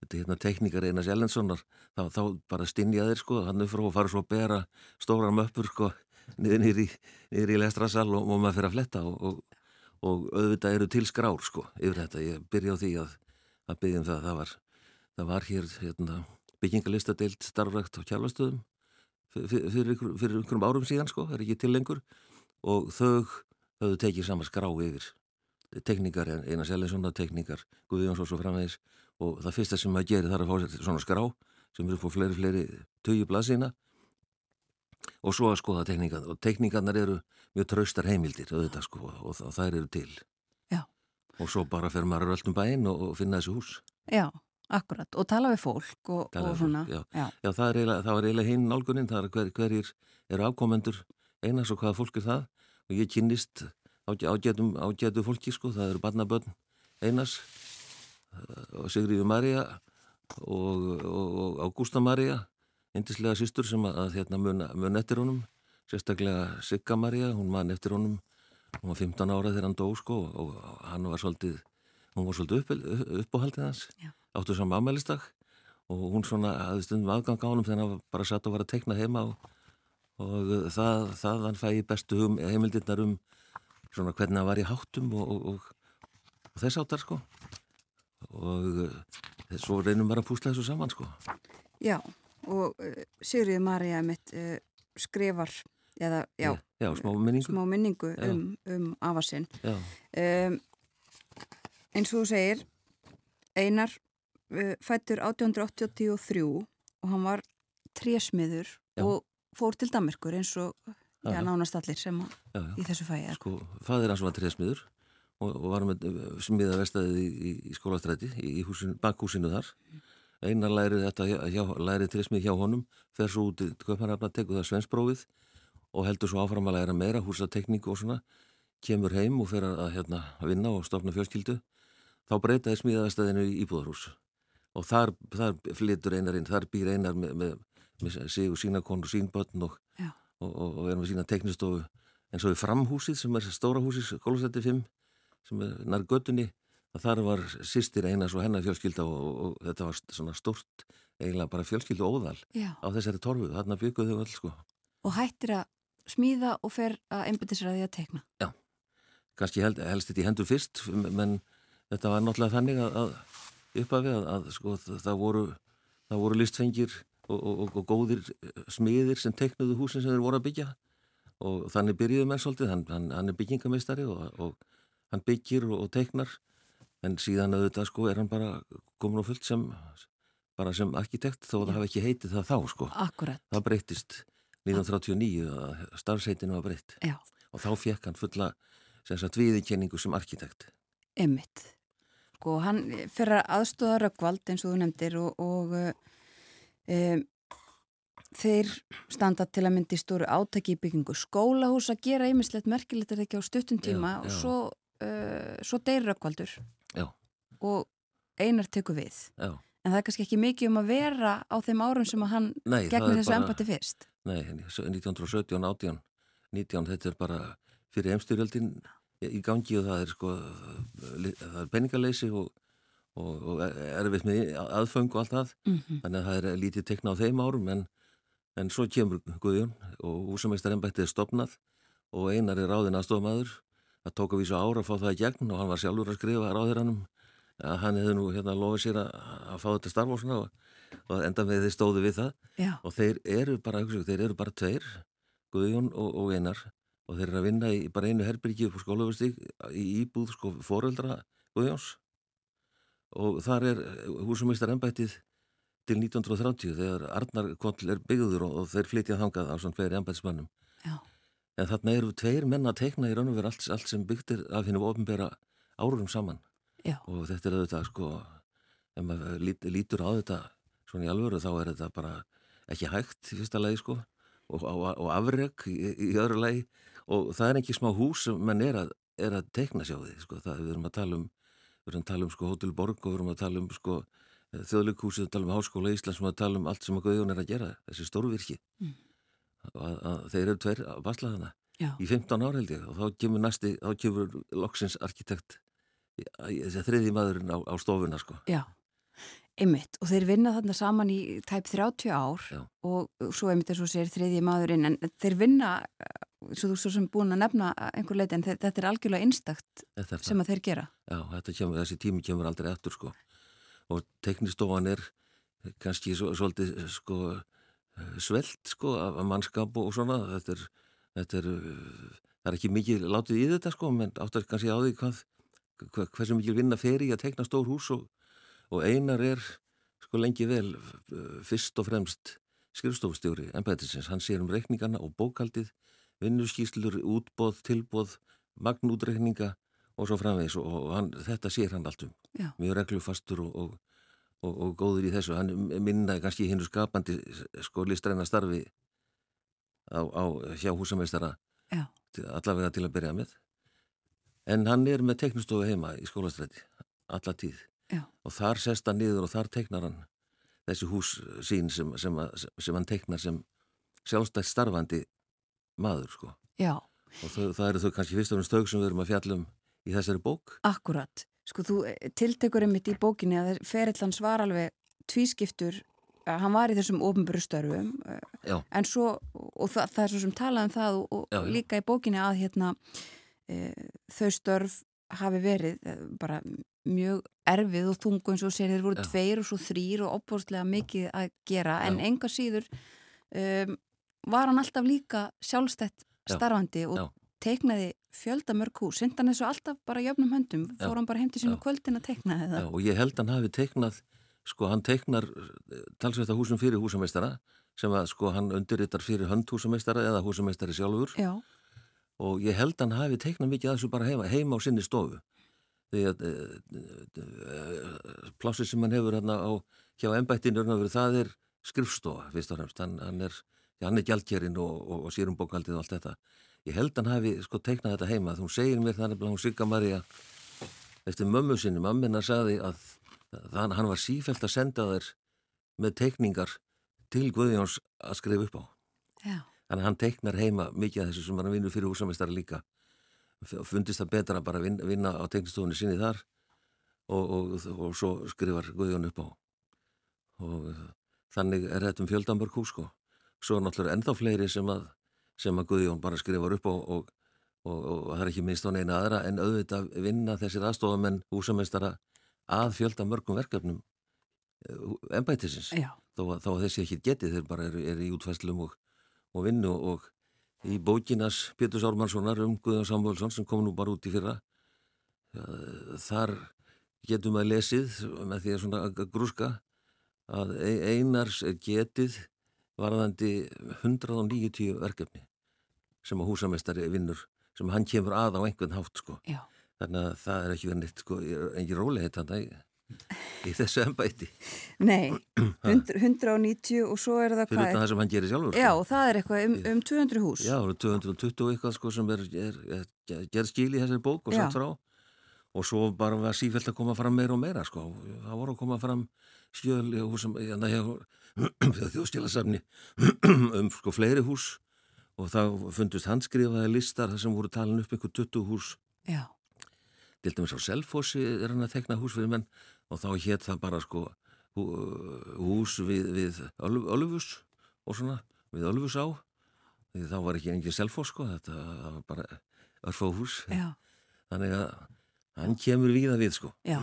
þetta hérna tekníkar Einars Ellenssonar þá, þá bara stinja þeir sko hann upp frá og fara svo að bera stórar möppur sko niður í, í lestrasal og, og maður fyrir að fletta og, og, og auðvitað eru til skrár sko yfir þetta, ég byrja á því að að byggjum það, það var það var hér hérna, byggingalistadeild starfrækt á kjálfastöðum fyrir, fyrir, einhverjum árum síðan sko, það er ekki til lengur. Og þau höfðu tekið saman skrá yfir. Tekníkar, eina Selinssonar tekníkar Guðjóns og svo framvegis. Og það fyrsta sem maður gerir þar að fá sér svona skrá sem eru fór fleiri, fleiri tögi blaðsina og svo að skoða tekníkan og tekníkarnar eru mjög traustar heimildir auðvitað sko og, og þær eru til Já. og svo bara fer maður öllum bæinn og, og finna þessu hús Já, akkurat, og tala við fólk og, Tala og svona. fólk, já. já. Já, það er eiginlega, hinn nálgunin, það er hver, hverjir eru afkomendur einars og hvaða fólk er það og ég kynnist ágætum, ágætu fólki sko, það eru barnabönn einars eh, og Sigríður Marja og Ágústa Marja, indislega sýstur sem að, að hérna, mun, mun eftir honum, sérstaklega Sigga Marja, hún man eftir honum, hún var 15 ára þegar hann dó sko og hann var svolítið, hún var svolítið upp, uppáhaldið hans, Já. áttu saman afmælistak og hún svona hafði stundum aðgang á honum þegar hann bara satt og var að tekna heima og, og það, það hann fæði bestu hum, heimildirnar um svona hvernig hann var í háttum og, og, og, þess áttar sko. Og uh, svo reynum bara að púsla þessu saman sko. Já, og uh, Sigriði Marja mitt uh, skrifar eða, já, já, smá minningu, smá minningu Já. um, um afasinn. já, Um, eins og þú segir, Einar uh, fættur 1883 og hann var trésmiður Já. og fór til Damerkur eins og já, Já. nánast allir sem já, já. í þessu fæði. sko, fadir hans var tresmiður og, og var með smiða vestæðið í, í, skólastræti í, í húsin, bakhúsinu þar einar lærið þetta hjá, lærið tresmið hjá honum fer svo út í Kaupanrafna tekur það svensprófið og heldur svo áfram að læra meira húsatekníku og svona. Kemur heim og fer að, hérna, að vinna og stofna fjölskyldu. Þá breytaði smiðavestæðinu í íbúðarhús. Og þar, þar flytur einar inn þar býr einar með, með, með sig og sína konu og sín börn og, og, og, og er með sína teknistofu. En svo í framhúsið sem er stóra húsið Kólastætti 5 sem er nær göttunni að þar var sýstir einas og hennar fjölskylda og, og, og þetta var svona stort eiginlega bara fjölskyldu óðal Já. á þessari torfu, þarna bygguðu þau öll sko Og hættir að smíða og fer að einbyttisræði að tekna. kannski held, helst þetta í hendur fyrst menn þetta var náttúrulega þannig að, að uppafi að, að sko, það, voru, það voru listfengir og, og, góðir smiðir sem teknuðu húsin sem þeir voru að byggja og þannig byrjuðu menn svolítið hann, hann, hann er byggingamistari og, og hann byggir og, og teknar en síðan auðvitað sko er hann bara komin á fullt sem bara sem arkitekt þó að það hafi ekki heitið það þá sko Akkurat. það breyttist 1939 að starfsheitinu var breytt Já. og þá fekk hann fulla sem sagt viðurkenningu sem arkitekt Emmitt. Sko, hann fyrir að aðstóða Röggvald eins og þú nefndir og, og um, þeir standa til að myndi stóru átaki í byggingu skólahús að gera ýmislegt merkilegt er ekki á stuttum tíma Já, og já. svo, uh, svo deyr Röggvaldur Já. og Einar tekur við. Já. En það er kannski ekki mikið um að vera á þeim árum sem að hann Nei, gegnir þessu bara- embati fyrst. Nei, 1917, 18, 19 þetta er bara fyrir emstyrjöldin í gangi og það er sko það er peningaleysi og, og, og erfitt með aðföng og allt það, Mm þannig að það er lítið tekna á þeim árum en, en svo kemur Guðjón og húsameistar embættið er stopnað og einar er ráðin aðstofmaður það tók að vísu ára að fá það í gegn og hann var sjálfur að skrifa ráðirannum að hann hefði nú hérna lofið sér að, að fá þetta starf og svona og, enda með þeir stóðu við það. Já. og þeir eru bara, hugsa, þeir eru bara tveir Guðjón og, og Einar. Og þeir eru að vinna í bara einu herbyrgi upp á skólafustík í íbúð sko foreldra Guðjóns. Og þar er húsumistar ennbættið til 1930 þegar Arnar Koll er byggður og, og þeir flytja þangað á svona fleiri ennbættismannum Já. En þarna eru tveir menn að teikna í raun og veru allt, allt sem byggt er af hennu ofinbera árum saman Já. og þetta er auðvitað sko ef maður lít, lítur á þetta svona í alvöru þá er þetta bara ekki hægt í fyrsta lagi sko og, og, og afreg í, í öðru lagi og það er ekki smá hús sem menn er að, er að teikna sjá því sko það við erum að tala um við erum að tala um sko Hotel Borg og við erum að tala um sko þjóðleikúsið, við tala um Háskóla Íslands við erum að tala um allt sem að Guðjón er að gera þessi stórvirki Mm. Að, að þeir eru tveir að basla þarna Já. í 15 ára held ég og þá kemur næsti, þá kemur loksins arkitekt þriði maðurinn á, á stofuna sko Já, einmitt og þeir vinna þarna saman í tæp 30 ár Já. og svo einmitt eins og segir þriðji maðurinn en þeir vinna, eh, svo þú svo sem búin að nefna einhver leiti en þe- þetta er algjörlega einstakt er sem að þeir gera. Já, þetta kemur, þessi tími kemur aldrei eftir sko og teknistofan er kannski svo, svolítið sko svelt sko af mannskap og svona. Þetta er, þetta er það er ekki mikið látið í þetta sko menn áttar kannski á því hvað, hversu mikið vinna fer í að tekna stór hús og, og einar er sko lengi vel uh, fyrst og fremst skrifstofustjóri embætisins, hann sér um reikningana og bókaldið, vinnuskýslur útbóð, tilbóð, magnútreikninga og svo framvegis og, og hann, þetta sér hann allt um. Mjög reglufastur og, og, og, og góður í þessu hann minnaði kannski hinnu skapandi sko listræna starfi á, á hjá húsameistara Já. allavega til að byrja með en hann er með teknistofu heima í skólastræti alla tíð Já. og þar sest hann niður og þar teknar hann þessi hús sín sem, sem, að, sem hann teknar sem sjálfstætt starfandi maður sko Já, og þau, það eru þau kannski fyrst og fremst þau sem við erum að fjalla um í þessari bók akkurat. Sko þú eh, tiltekur einmitt í bókinni að ferillans var alveg tvískiptur hann var í þessum ofnböru störfum eh, en svo, og það, það er svo sem talað um það og, og Já, já. líka í bókinni að hérna e, þau störf hafi verið e, bara mjög erfið og þungu eins og sér þeir voru Já. tveir og svo þrýr og opbóðslega mikið að gera en enga síður um, var hann alltaf líka sjálfstætt Já. starfandi og teiknaði fjölda mörg hús, sinnt hann þessu alltaf bara jöfnum höndum, fór hann bara heim til sínu Já. kvöldin að teikna eða? Já, og ég held hann hafi teiknað, sko hann teiknar talsveit húsum fyrir húsameistara sem að sko hann undirritar fyrir hönd húsameistara eða húsameistari sjálfur. Já, og ég held hann hafi teiknað mikið að þessu bara heima, heima á sinni stofu. Því að e, plássið sem hann hefur hérna á hjá embættinu það er skrifstofa fyrst og fremst, hann, hann er já, hann er gjaldkerinn og, og, og sérum bókaldið og allt þetta ég held hann hafi sko teiknað þetta heima þú segir mér þannig að hún Sigga Maria eftir mömmu sinni, mammina sagði að þann, hann var sífælt að senda þær með teikningar til Guðjóns að skrifa upp á já, Þannig að hann teiknar heima mikið af þessu sem hann vinnur fyrir húsameistara líka. Fundist það betra að bara vinna, vinna á teiknistofunni sinni þar og, og, og svo skrifar Guðjón upp á. Og þannig er þetta um fjöldamörk hús sko. Svo er náttúrulega ennþá fleiri sem að, sem að Guðjón bara skrifar upp á og, og, og það er ekki minnst á neina aðra en auðvitað vinna þessir aðstofamenn húsameistara að fjöldamörkum verkefnum embættisins. Já, þó þó að þessi ekki getið þeir bara eru, eru í útfæslum og, og vinnu og í bókinas Péturs Ármannssonar um Guðjón Samvöldsson sem kom nú bara út í fyrra eh, þar getum að lesið með því að svona grúska að e- einars er getið varðandi 190 verkefni sem að húsameistari vinnur sem hann kemur að á einhvern hátt sko já. þannig að það er ekki verið neitt sko engin rólegheit þannig í, í þessu embæti Nei, 100, 190 og svo er það fyrir hvað? það sem hann gerir sjálfur sko. Já, það er eitthvað um, um 200 hús. Já, það eru 220 og eitthvað sko sem er, er, er, er gerð skil í þessari bók og Já. sagt frá og svo bara var sífælt að koma fram meira og meira sko. Það voru að koma fram skjöl í húsum, hérna hjá þjóðskjálasafni um sko fleiri hús og það fundust handskrifaði listar þar sem voru talin upp einhver 20 hús. Já, til dæmis á Selfossi er hann að tekna hús fyrir menn. Og þá hétt það bara sko hú, hús við, við Öl- Ölfus og svona við Ölfus á því þá var ekki engin Selfoss sko þetta var bara örfá hús. Já, þannig að hann kemur víða við sko. Já.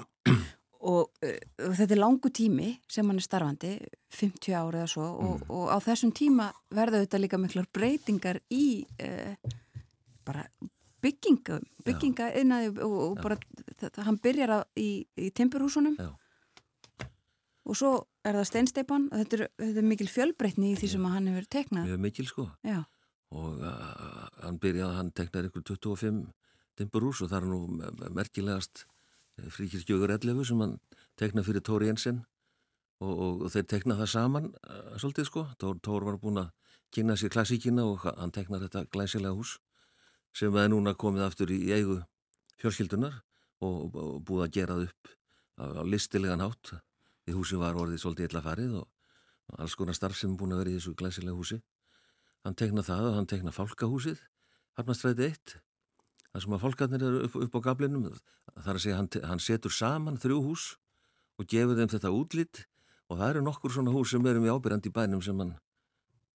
Og uh, þetta er langu tími sem hann er starfandi, 50 ári eða svo og, Mm. og á þessum tíma verða þetta líka miklar breytingar í uh, bara byggingum, bygginga innaði og, og bara, það, hann byrjar að, í, í timburhúsunum Já. og svo er það steinsteipan og þetta er, þetta er mikil fjölbreytni í því sem hann hefur teknað. mjög mikil sko Já, og uh, hann byrjaði, hann teknar ykkur 25 timburhús og það er nú me- merkilegast fríkirkjögur 11 sem hann tekna fyrir Tóri Jensen. Og, og, og þeir tekna það saman uh, svolítið sko, Tór, Tór var búin að kynna sér klassíkina og ha- hann teknar þetta glæsilega hús sem er núna komið aftur í eigu fjölskyldunar og, og búið að gera það upp á, listilegan hátt. Því húsi var orðið svolítið illa farið og alls konar starf sem er búin að vera í þessu glæsilega húsi. Hann tekna það og hann tekna fálkahúsið Harnastræti 1 þar sem að fólkarnir eru upp, upp á gablinum þar að segja hann, hann setur saman þrjú hús og gefur þeim þetta útlitt og það eru nokkur svona hús sem eru mjög ábyrjandi í bænum sem hann,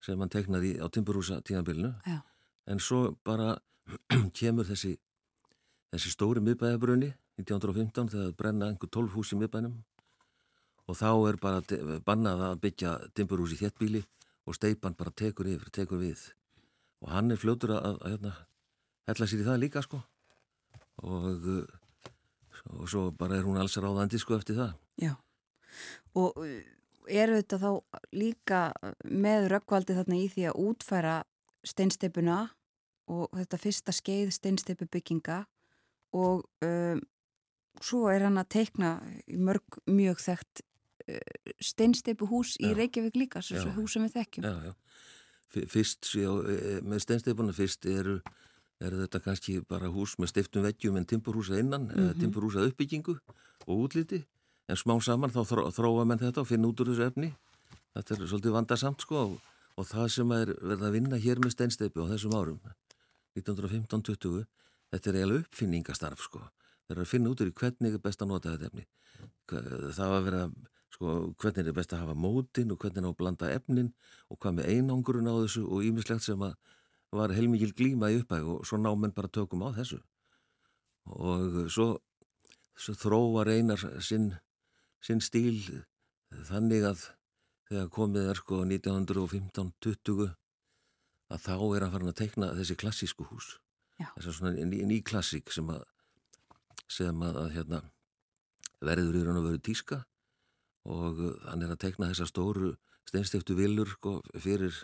sem hann teknar í á Timburhúsa tíðanbylnu en svo bara kemur þessi þessi stóri miðbæðabrunni 1915 þegar brenna einhver 12 hús í miðbænum og þá er bara bannað að byggja Timburhús í þéttbíli og steipan bara tekur yfir, tekur við. Og hann er fljótur að, að, hérna, hella sér í það líka sko og, uh, og svo bara er hún alls ráðandi sko eftir það Já, og uh, eru þetta þá líka með röggvaldi þarna í því að útfæra steinsteipuna og þetta fyrsta skeið steinsteipu bygginga og um, svo er hann að teikna í mörg mjög þekkt steinsteipu hús í Já. Reykjavík líka, Já. hús sem við þekkjum. já, já. Fyrst, með steinsteipuna fyrst eru er þetta kannski bara hús með stiftum veggjum en timburhúsa innan, mm Mhm. timburhúsa uppbyggingu og útliti? En smá saman þá þró, þróa menn þetta og finna út úr þessu efni. Þetta er svolítið vandarsamt sko og, og það sem er verið að vinna hér með steinsteipu á þessum árum 1915-20 þetta er eiginlega uppfinningastarf sko. Þeir eru að finna út úr hvernig er best að nota þetta efni. Það var að sko sko, hvernig er best að hafa mótin og hvernig er að blanda efnin og hvað með einangurinn á þessu og ímislegt sem að var heilmikil glíma í uppæg og svo ná menn bara tökum á þessu. Og svo, svo þróa reynar sinn, sinn stíl þannig að þegar komið er sko 1915-20 að þá er hann farin að teikna þessi klassísku hús. Já. þess að svona ný, ný klassík sem að sem að, að hérna, verður í raun og veru tíska. Og hann er að teikna þessa stóru steinstiftu villur sko, fyrir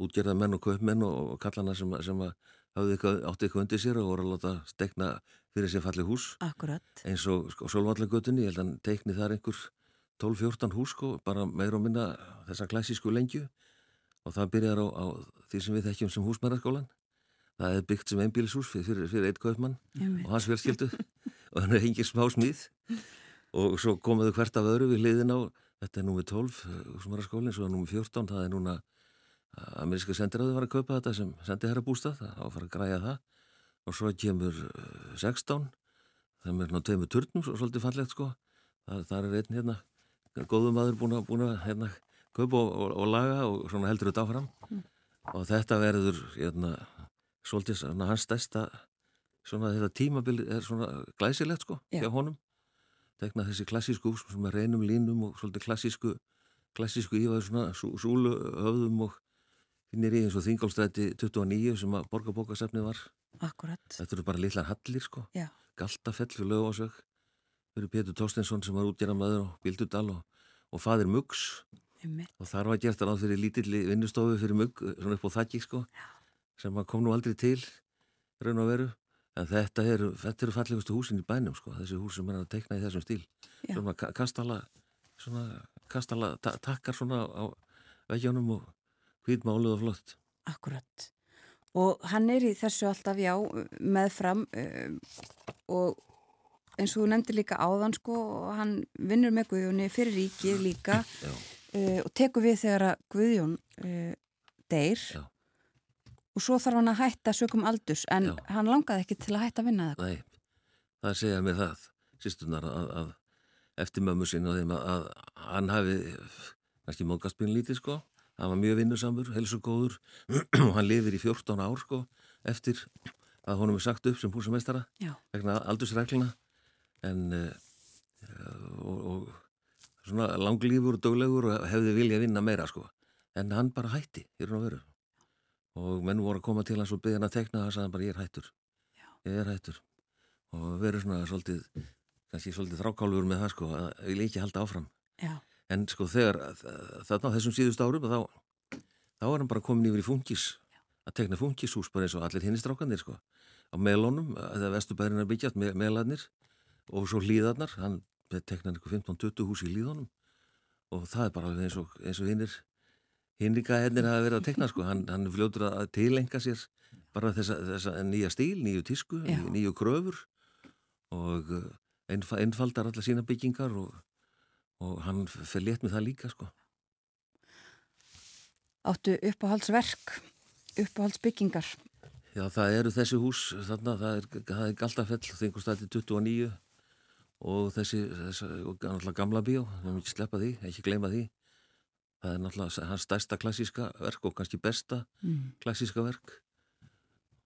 útgerða menn og kaupmenn og, kallana sem, sem eitthvað, átti eitthvað undir sér og voru að láta stekna fyrir sér falli hús. Akkurat. eins og sko, Solvallagötunni, ég held að hann teikni þar einhver 12-14 hús sko, bara meira og minna þessa klassísku lengju. Og það byrjar á, á því sem við þekkjum sem húsmæraskólan það er byggt sem einbílishús fyrir, fyrir, eitt kaupmann og hans fjölskyldu. Og hann er hengið smá smíð. Og svo komuðu hvert af öðru við hliðin á þetta er númið 12 húsmæraskólinn, svo er númið 14 það er núna ameríska sendiráði var að kaupa þetta sem sendi herra bústað á að fara að græja það. Og svo kemur eh, 16 það er ná tveimur turnum svo svolítið fallegt sko. Það, það er einn hérna góðum maður búin að, búin að hérna, kaupa og, og, og laga og svona heldur þetta áfram. Og þetta verður hérna, svolítið svona hans stærsta svona þetta tímabil er svona glæsilegt sko Já. hjá honum. Tekna þessi klassísku hús sem er reynum línum og svolítið klassísku klassísku ívaður svona sú, súlu höfðum og finnir í eins og Þingálstræti 29 sem að borgarbókasefni var. Akkurat. þetta eru bara litlar hallir sko. Já. Galtafell fyrir lögásög fyrir Pétur Tóstensson sem var útgerðamaður og Bildudal og, og fadir Muggs. Og þar var gert ráð fyrir lítilli vinnustofu fyrir Mugg svona upp á þakki sko sem að kom nú aldrei til raun og veru. En þetta eru, þetta eru fallegustu húsin í bænum sko þessi hús sem er að teikna í þessum stíl. Já. svona ka- kastala svona kastala ta takkar svona á veggjónum og hvítmáluð og flott Akkurat. Og hann er í þessu alltaf, já, meðfram um, og eins og þú nefndi líka áðan, sko, og hann vinnur með Guðjóni fyrir ríkið líka uh, og tekur við þegar að Guðjón uh, deyr Já. og svo þarf hann að hætta sökum aldurs, en Já. hann langaði ekki til að hætta að vinna það. Nei, það segja mér það, sýstunar, að, að eftir mömmu sinni og þeim að, að hann hafi kannski móðgast pínu lítið sko, hann var mjög vinnusamur, helsugóður og hann lifir í 14 ár sko eftir að honum er sagt upp sem húsameistara Já. vegna aldursregluna en uh, og, og svona langlífur og döglegur og hefði viljað vinna meira sko en hann bara hætti, hér og veru og menn voru að koma til hans og byggja hann að tekna það sagði hann bara ég er hættur Já. ég er hættur og verið svona svolítið kannski svolítið þrákálfur með það sko að ég vil ekki halda áfram Já. En sko þegar þarna á þessum síðust árum þá, þá er hann bara komin yfir í fungis að tekna fungishús bara eins og allir hinni strákanir sko. Á melónum, þegar vestubærin er byggjast me melarnir og svo hlýðarnar hann teknaði eitthvað 15-20 hús í hlýðunum og það er bara alveg eins og, eins og hinnir hinrika hennir hafa verið að tekna sko. Hann, hann fljótur að tilenga sér bara þessa, þessa nýja stíl, nýju tísku nýju, kröfur og einf einfaldar alla sína byggingar og, og hann fer létt með það líka sko Áttu uppáhaldsverk, uppáhaldsbyggingar. Já, það eru þessi hús þarna, það er, það er Galtafell, þingustætti 29 og þessi, þessi og náttúrulega gamla bíó, við höfum ekki sleppa því, ekki gleyma því. Það er náttúrulega hans stærsta klassíska verk og kannski besta Mm. klassíska verk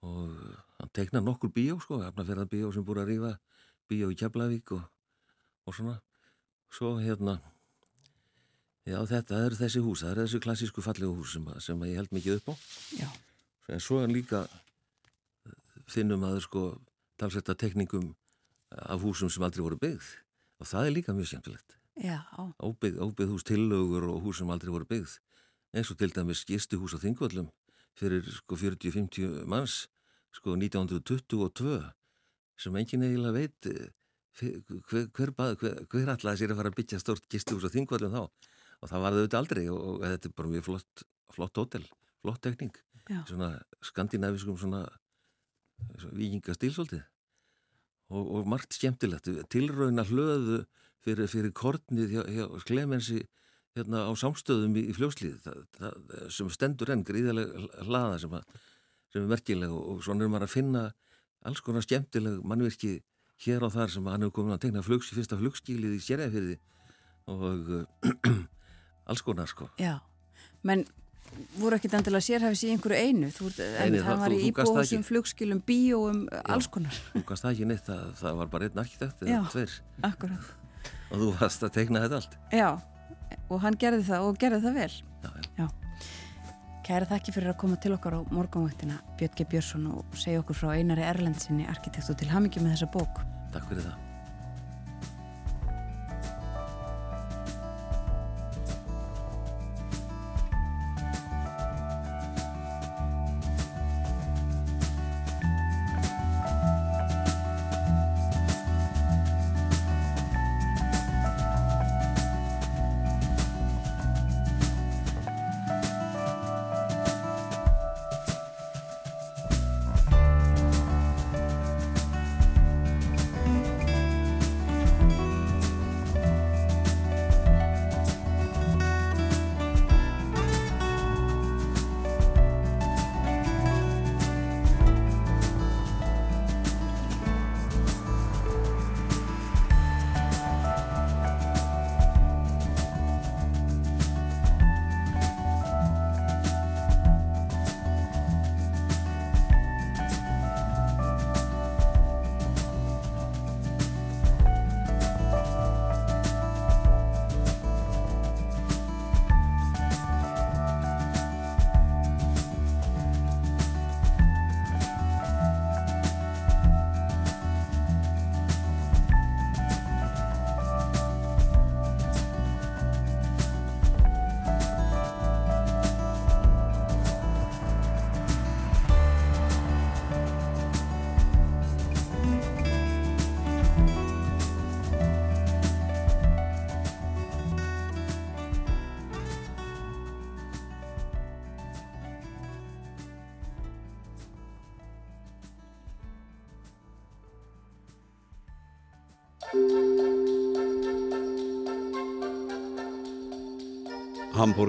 og hann teiknar nokkur bíó sko, efnaferðar bíó sem búið að rífa bíó í Keflavík og, og svona. Svo hérna, já þetta eru þessi hús, það eru þessi klassísku fallegu hús sem, að- sem að ég held mikið upp á. Já. En svo er líka finnum aður sko talsetta tekningum af húsum sem aldrei voru byggð og það er líka mjög skemmtilegt. Óbyggð, óbyggð hús tillögur og hús sem aldrei voru byggð eins og til dæmis gistuhús á Þingvöllum fyrir sko 40-50 manns sko 1922 sem enginn eiginlega veit eh, hver, hver, hver, hver allaði sér að fara að byggja stórt gistuhús á Þingvöllum þá? Og það var þau auðvitað aldrei og, og þetta er bara mjög flott, flott hótel, flott tekning. Já. svona skandinaviskum svona, svona vikingastíl svolítið. Og, og margt skemmtilegt. Tilrauna hlöðu fyrir, fyrir kornið hjá, hjá Klemensi hérna á samstöðum í, í fljóslið sem stendur enn gríðarlega hlaða sem, að, sem er merkileg og, og svona er maður að finna alls konar skemmtileg mannvirki hér og þar sem hann hefur komin að tegna flugs, fyrsta flugskílið í sérjafyrði og uh, alls konar sko. Já, menn voru ekkit endilega sérhæfis í einhverju einu þú, en það var þú- í þú ekki. flugskilum, bíóum alls konar, Þú gast það ekki neitt, það, það var bara einn arkitekt Já. eða akkurat og þú varst að teikna þetta allt. Já, og hann gerði það og gerði það vel Já, já. Já. Kæra þakki fyrir að koma til okkar á morgunvaktina Björn G. Björnsson og segja okkur frá Einari Erlendsinni arkitekt og til hamingi með þessa bók Takk fyrir það.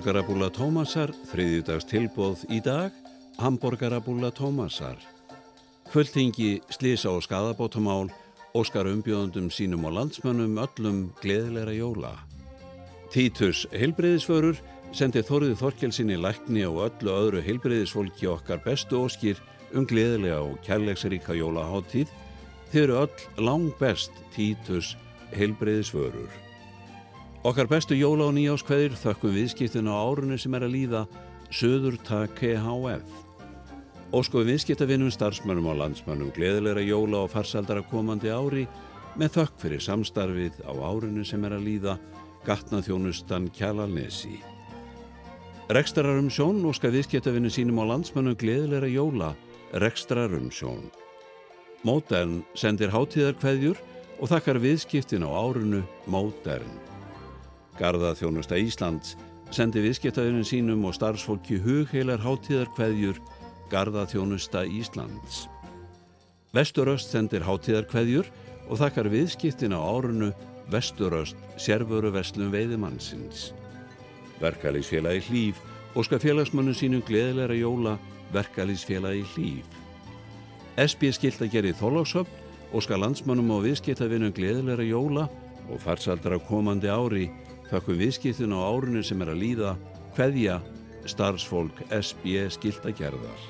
Hamborgarabúla Tómasar, þriðjudags tilbóð í dag, Hamborgarabúla Tómasar. Fulltingi slísa og skadabótamál, óskar umbjóðundum sínum og landsmönnum öllum gleðilegra jóla. Títus heilbreyðisförur sendi Þorðið Þorkelsinni lækni og öllu öðru heilbreyðisfólki okkar bestu óskir um gleðilega og kærleiksríka jólaháttíð. Þið eru öll lang best Títus heilbreyðisförur. Okkar bestu jóla og nýjáskveðir þökkum viðskiptinu á árunni sem er að líða Söður Take HF. Óskum viðskiptavinnum, starfsmönnum og landsmönnum gleðilegra jóla og farsaldara komandi ári með þökk fyrir samstarfið á árunni sem er að líða gatnaþjónustan Kjalalnesi. Rekstrarum sjón óska viðskiptavinnu sínum á landsmönnum gleðilegra jóla Rekstrarum sjón. Mótern sendir hátíðarkveðjur og þakkar viðskiptin á árunu Mótern. Garðaþjónusta Íslands sendi viðskiptaðurinn sínum og starfsfólki hugheilar hátíðarkveðjur Garðaþjónusta Íslands. Vesturöst sendir hátíðarkveðjur og þakkar viðskiptin á árunu Vesturöst sérvöru vestlum veiðimannsins. Verkalýsfélagi hlýf og skal félagsmönnum sínum gleðilegra jóla Verkalýsfélagi hlýf. SB skilt að gera í Þorlóksöfn og skal landsmönnum og viðskiptavinnum gleðilegra jóla og farsaldra komandi ári þakkum viðskiptun á árunni sem er að líða hverja starfsfólk SB skiltagerðar.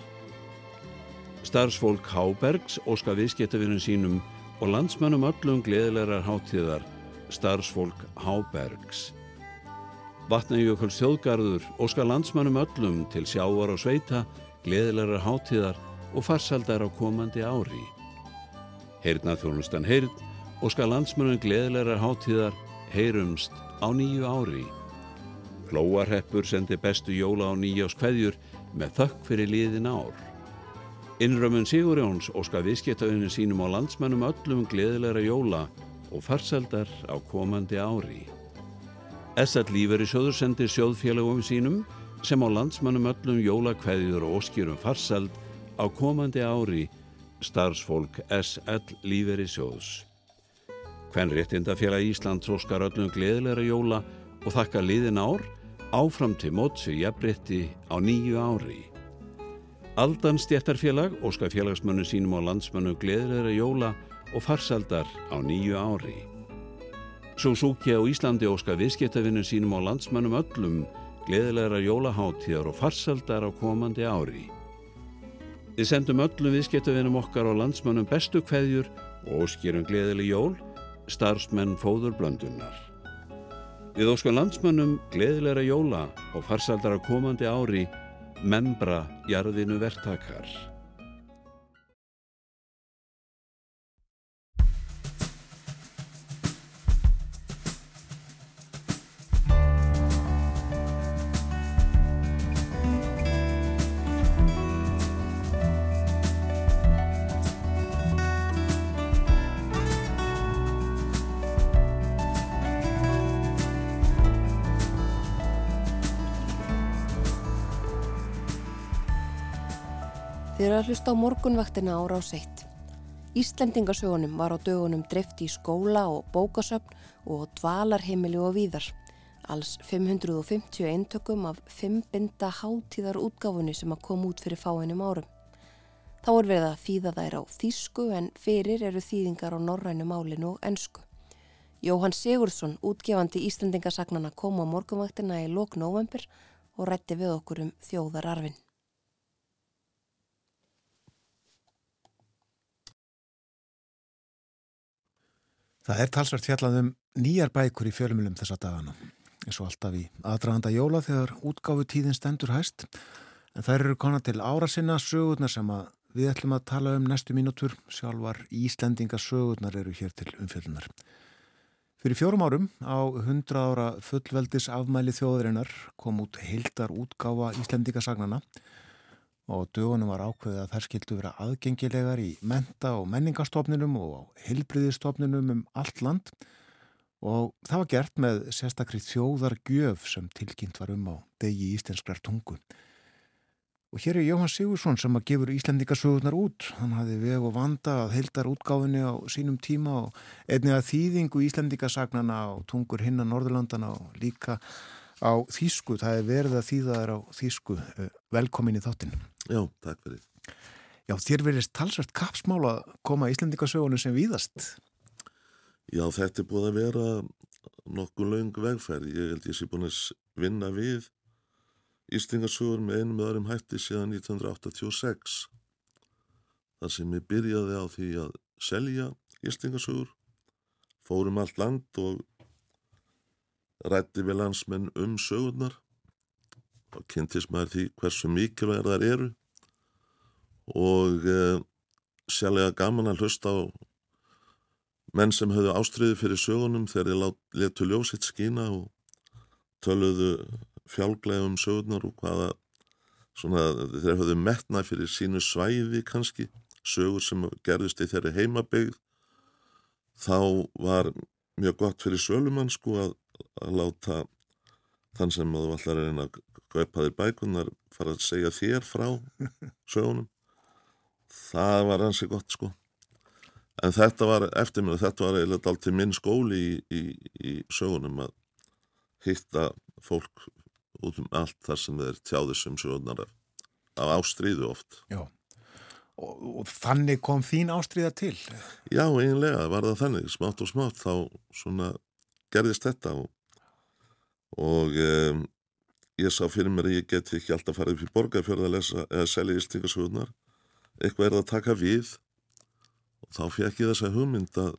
Starfsfólk Hábergs óska viðskiptavinnum sínum og landsmönnum öllum gleðilegar hátíðar starfsfólk Hábergs. Vatnajökuls þjóðgarður óska landsmönnum öllum til sjávar og sveita gleðilegar hátíðar og farsaldar á komandi ári. Heyrnað þjónustan heyrn óska landsmönnum gleðilegar hátíðar heyrumst á nýju ári. Flóarheppur sendi bestu jóla á nýjás kveðjur með þökk fyrir liðin ár. Innrömmun Sigurjóns óska viðskiptaunum sínum á landsmönnum öllum gleðilegra jóla og farsaldar á komandi ári. Essat líferi sjóður sendir sjóðfélagum sínum sem á landsmönnum öllum jólakveðjur og óskýrum farsald á komandi ári starfsfólk SL líferi sjóðs. Hvenn réttindafélag Íslands óskar öllum gleðilegra jóla og þakka liðin ár áfram til móts við jafnrétti á nýju ári. Aldan stjættarfélag óskar félagsmönnu sínum og landsmönnu gleðilegra jóla og farsaldar á nýju ári. Suzuki á Íslandi óska viðskiptavinnum sínum á landsmönnum öllum gleðilegra jólaháttíðar og farsaldar á komandi ári. Við sendum öllum viðskiptavinnum okkar á landsmönnum bestu kveðjur og óskýrum gleðileg jól, starfsmenn fóður blöndunnar. Við óskan landsmönnum gleðilegra jóla og farsaldar á komandi ári membra jarðinu verktakar. Þið eru að hlusta á morgunvaktina ára á seitt. Íslendingasögunum var á dögunum dreift í skóla og bókasöfn og dvalarheimili og víðar. Alls 550 eintökum af 5 binda hátíðar útgáfunni sem að koma út fyrir fáinum árum. Þá er verið að þýða þær á þýsku en fyrir eru þýðingar á norrænu málinu og ensku. Jóhann Sigurðsson, útgefandi Íslendingasagnana, kom á morgunvaktina í lok november og rætti við okkur um þjóðararfin. Það er talsvært fjallað um nýjar bækur í fjölumilum þessa dagana, eins og alltaf í aðdraganda jóla þegar útgáfu tíðin stendur hæst, en þær eru konar til ára sinna sögurnar sem við ætlum að tala um næstu mínútur, sjálfar Íslendinga sögurnar eru hér til umfjöldunar. Fyrir fjórum árum á 100 ára fullveldis afmæli þjóðurinnar kom út heildar útgáfa Íslendingasagnana og dögunum var ákveðið að þær skildu vera aðgengilegar í menta- og menningastofninum og á heilbriðistofninum um allt land og það var gert með sérstakri þjóðargjöf sem tilkynnt var um á degi íslenskrar tungu. Og hér er Jóhann Sigursson sem að gefur Íslendingasögurnar út. Hann hafði veg og vanda að heildar útgáfinni á sínum tíma og einnig að þýðingu Íslendingasagnana á tungur hinna Norðurlandana og líka á þýsku. Það er verið að þýða þær á þýsku. Velkomin í þáttinn. Já, takk fyrir. Já, þér verðist talsvært kapsmál að koma Íslendingasögunum sem víðast. Já, þetta er búið að vera nokkuð laung vegferð. Ég held ég sé búin að vinna við Íslingarsögur með einum öðrum hætti síðan 1986. Þar sem ég byrjaði á því að selja Íslingarsögur, fórum allt land og rætti við landsmenn um sögurnar og kynntist maður því hversu mikilvæg þar eru. Og uh, sérlega gaman að hlusta á menn sem höfðu ástriði fyrir sögunum þegar þeir letu ljósitt skína og töluðu fjálglega um sögurnar og hvaða svona, þeir höfðu metnað fyrir sínu svæði kannski, sögur sem gerðist í þeirri heimabegð þá var mjög gott fyrir sölumann sko að, að láta þann sem þú ætlar að reyna að kaupa þér bækunar fara að segja þér frá sögunum. Það var hansi gott sko. En þetta var eftir mér þetta var eiginlega allt til minn skóli í, í, í sögunum að hitta fólk út um allt þar sem þeir tjáði sem sögurnar af ástríðu oft. Já, og, og þannig kom þín ástríða til? Já, eiginlega var það þannig. Smátt og smátt þá svona gerðist þetta og, og um, ég sá fyrir mér að ég geti ekki alltaf farið upp í borgarfjörð að lesa eða selja ístingasögurnar eitthvað er það að taka við. Og þá fekk ég þessa hugmynd að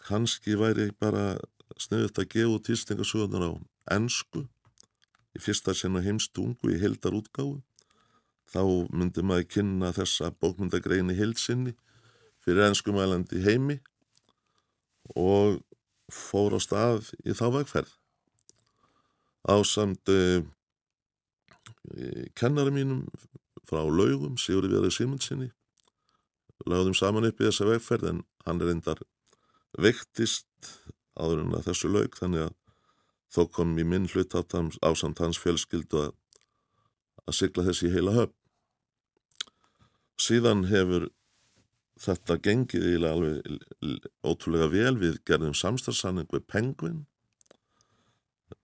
kannski væri bara sniðut að gefa út ístingasögurnar á ennsku í fyrsta sena heimstungu í heldar útgáðu þá myndi maður kynna þessa bókmyndagrein í heilsinni fyrir ennskumælandi heimi. Og fór á stað í þá vegferð ásamt uh, kennara mínum frá laugum, Sigurði Viðari Simundsinni lagðum saman upp í þessa vegferð en hann reyndar vektist áður en að þessu laug þannig að þó kom í minn hlut ásamt hans fjölskyldu að, að sigla þessi í heila höfn. Síðan hefur þetta gengið í alveg ótrúlega vel. Við gerðum samstarfsanning við Penguin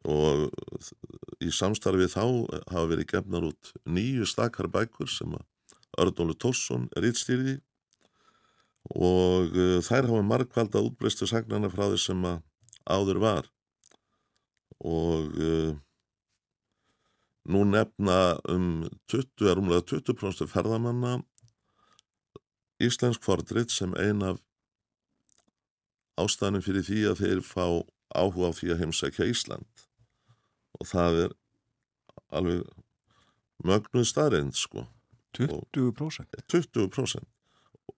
og í samstarfið þá hafa verið gefnar út nýju stakar bækur sem að Ördólu Tórsson er ítstýriði og uh, þær hafa margvalda útbreystu sagnana frá því sem að áður var. Og uh, nú nefna um 20, er umlega 20% ferðamanna Íslensk fordrit sem ein af ástæðanum fyrir því að þeir fá áhuga á því að heimsækja Ísland. Og það er alveg mögnuð staðreind sko. 20%? 20%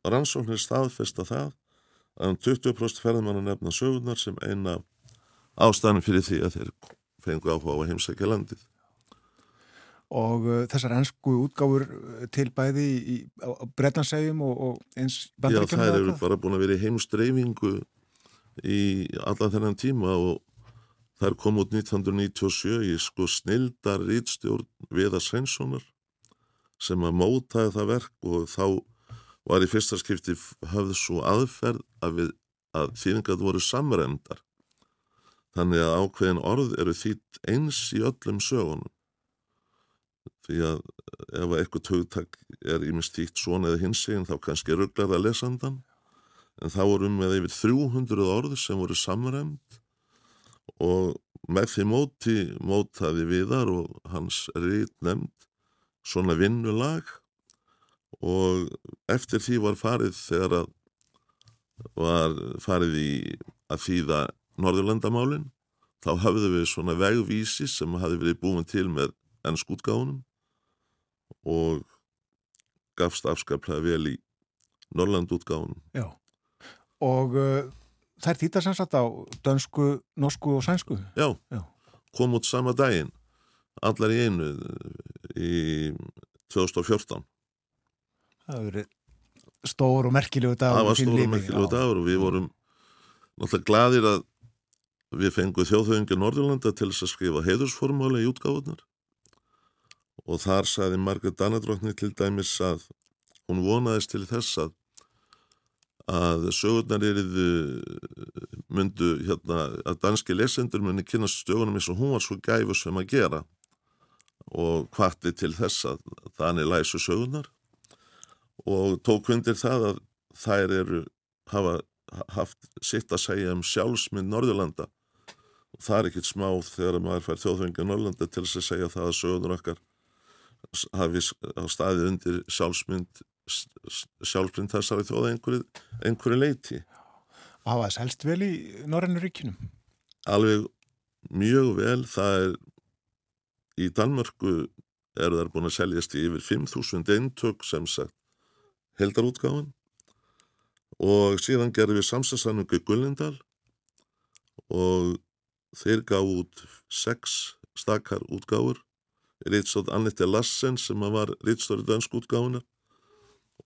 rannsóknir staðfesta það að um 20% ferðamanna nefna sögurnar sem eina ástæðanum fyrir því að þeir fengu áhuga á að heimsækja landið og uh, þessar ennsku útgáfur uh, til bæði í, Bretlandssegjum og, og eins Já, bandaríkjum þær eru bara búin að vera í heimstreifingu í allan þennan tíma og þær kom út 1997 í sko snildar rítstjórn Viða Sveinssonar sem að mótaði það verk og þá var í fyrsta skipti höfð svo aðferð að, við, að þýðingat voru samrendar þannig að ákveðin orð eru þýtt eins í öllum sögunum því að ef eitthvað tögtak er ímest þýtt svona eða hinsegin þá kannski rugglar það lesandan en þá vorum með yfir 300 orð sem voru samræmt og með því móti mótaði viðar og hans rít nefnd svona vinnulag. Og eftir því var farið þegar að var farið í að þýða Norðurlandamálin. Þá hafðu við svona vegvísi sem hafði verið búin til með ennskútgáðunum og gafst afskaplega vel í Norrlandútgáðunum. Já, og uh, þær þýttar sem sagt á dönsku, norsku og sænsku? Já, Já. kom út sama daginn, allar í einu í 2014. Það hefur verið stór og merkilegu dagur. Það var stór og merkilegu dagur og við vorum náttúrulega gladir að við fengum þjóðhauðingar Norðurlanda til þess að skrifa heiðursformáli í útgáðunar og þar sagði Margaret Danadrottni til dæmis að hún vonaðist til þess að að sögurnar eriðu myndu hérna að danski lesendur muni kynast stögunum eins og hún var svo gæfu sem að gera. Og hvati til þess að þannig læsu sögurnar. Og tók undir það að þær eru hafa haft sitt að segja um sjálfsmynd Norðurlanda. Og það er ekkit smá þegar maður fær þjóðfengar Norðurlanda til þess að segja það að sögurnar okkar hafi staðið undir sjálfsmynd sjálfsmynd þessari þjóða einhverju, einhverju leiti Og hafa þess helst vel í Norrænu ríkinum? alveg mjög vel það er í Danmörku eru þær búin að seljast í yfir 5.000 eintök sem sagt heldarútgáfan og síðan gerðum við samstagsanningu Gullindal og þeir gaf út sex stakar útgáfur Rítstótt Annette Lassen sem var Rítstóri dönsk útgáfunar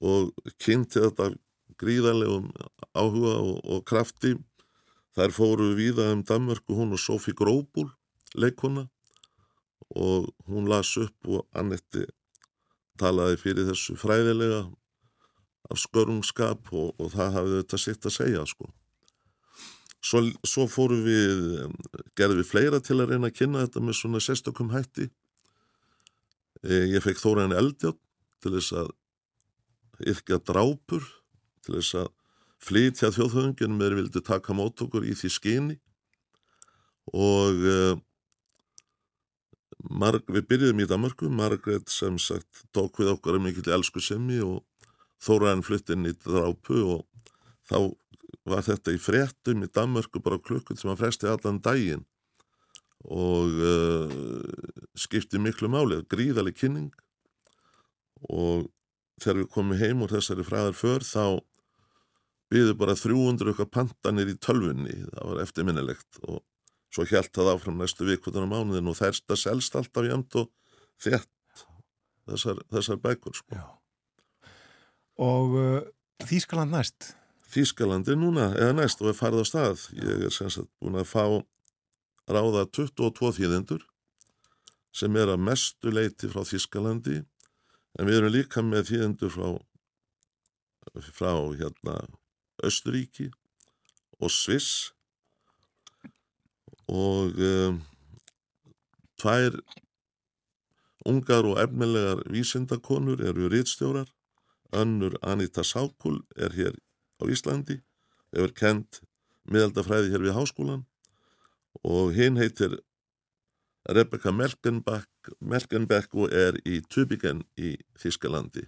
og kynnti þetta gríðarlegum áhuga og, og krafti þær fóru víða um Danmörku hún og Sofí Gróbúl leikona og hún las upp og Annette talaði fyrir þessu fræðilega af skörungskap og, og það hafði þetta sitt að segja sko. Svo, svo fóru við, gerðum við fleira til að reyna að kynna þetta með svona sérstökum hætti. E, ég fekk Þóraðin Eldjátt til þess að yrkja drápur, til þess að flytja þjóðhauðungin með vildi taka mót okkur í því skyni. Og e, Marg, við byrjuðum í Danmarku, Margret sem sagt tók við okkar um mikill elsku semmi og Þóraðin flytti inn í drápu og þá var þetta í fréttum í Danmarku bara klukkun sem að fresti allan daginn. Og uh, skipti miklu máli, gríðaleg kynning og þegar við komum heim úr þessari fræðar för þá byggðu bara 300 okkar pantanir í tölvunni, það var eftirminnilegt og svo hjælt það áfram næstu vikvöldan á mánuðin og þærsta selst alltaf jæmt og þett þessar, þessar bækur sko. Já. Og uh, Þýskaland næst? Þýskalandi núna, eða næst og er farið á stað. Ég er sem sagt búin að fá ráða 22 þýðendur sem er að mestu leiti frá Þýskalandi en við erum líka með þýðendur frá, frá hérna Östuríki og Sviss. Og um, tvær ungar og efnilegar vísindakonur eru rítstjórar önnur Anita Sákul er hér á Íslandi, hefur kent miðaldafræði hér við háskólan og hinn heitir Rebecca Merkenbeck og er í Tübingen í Þískalandi.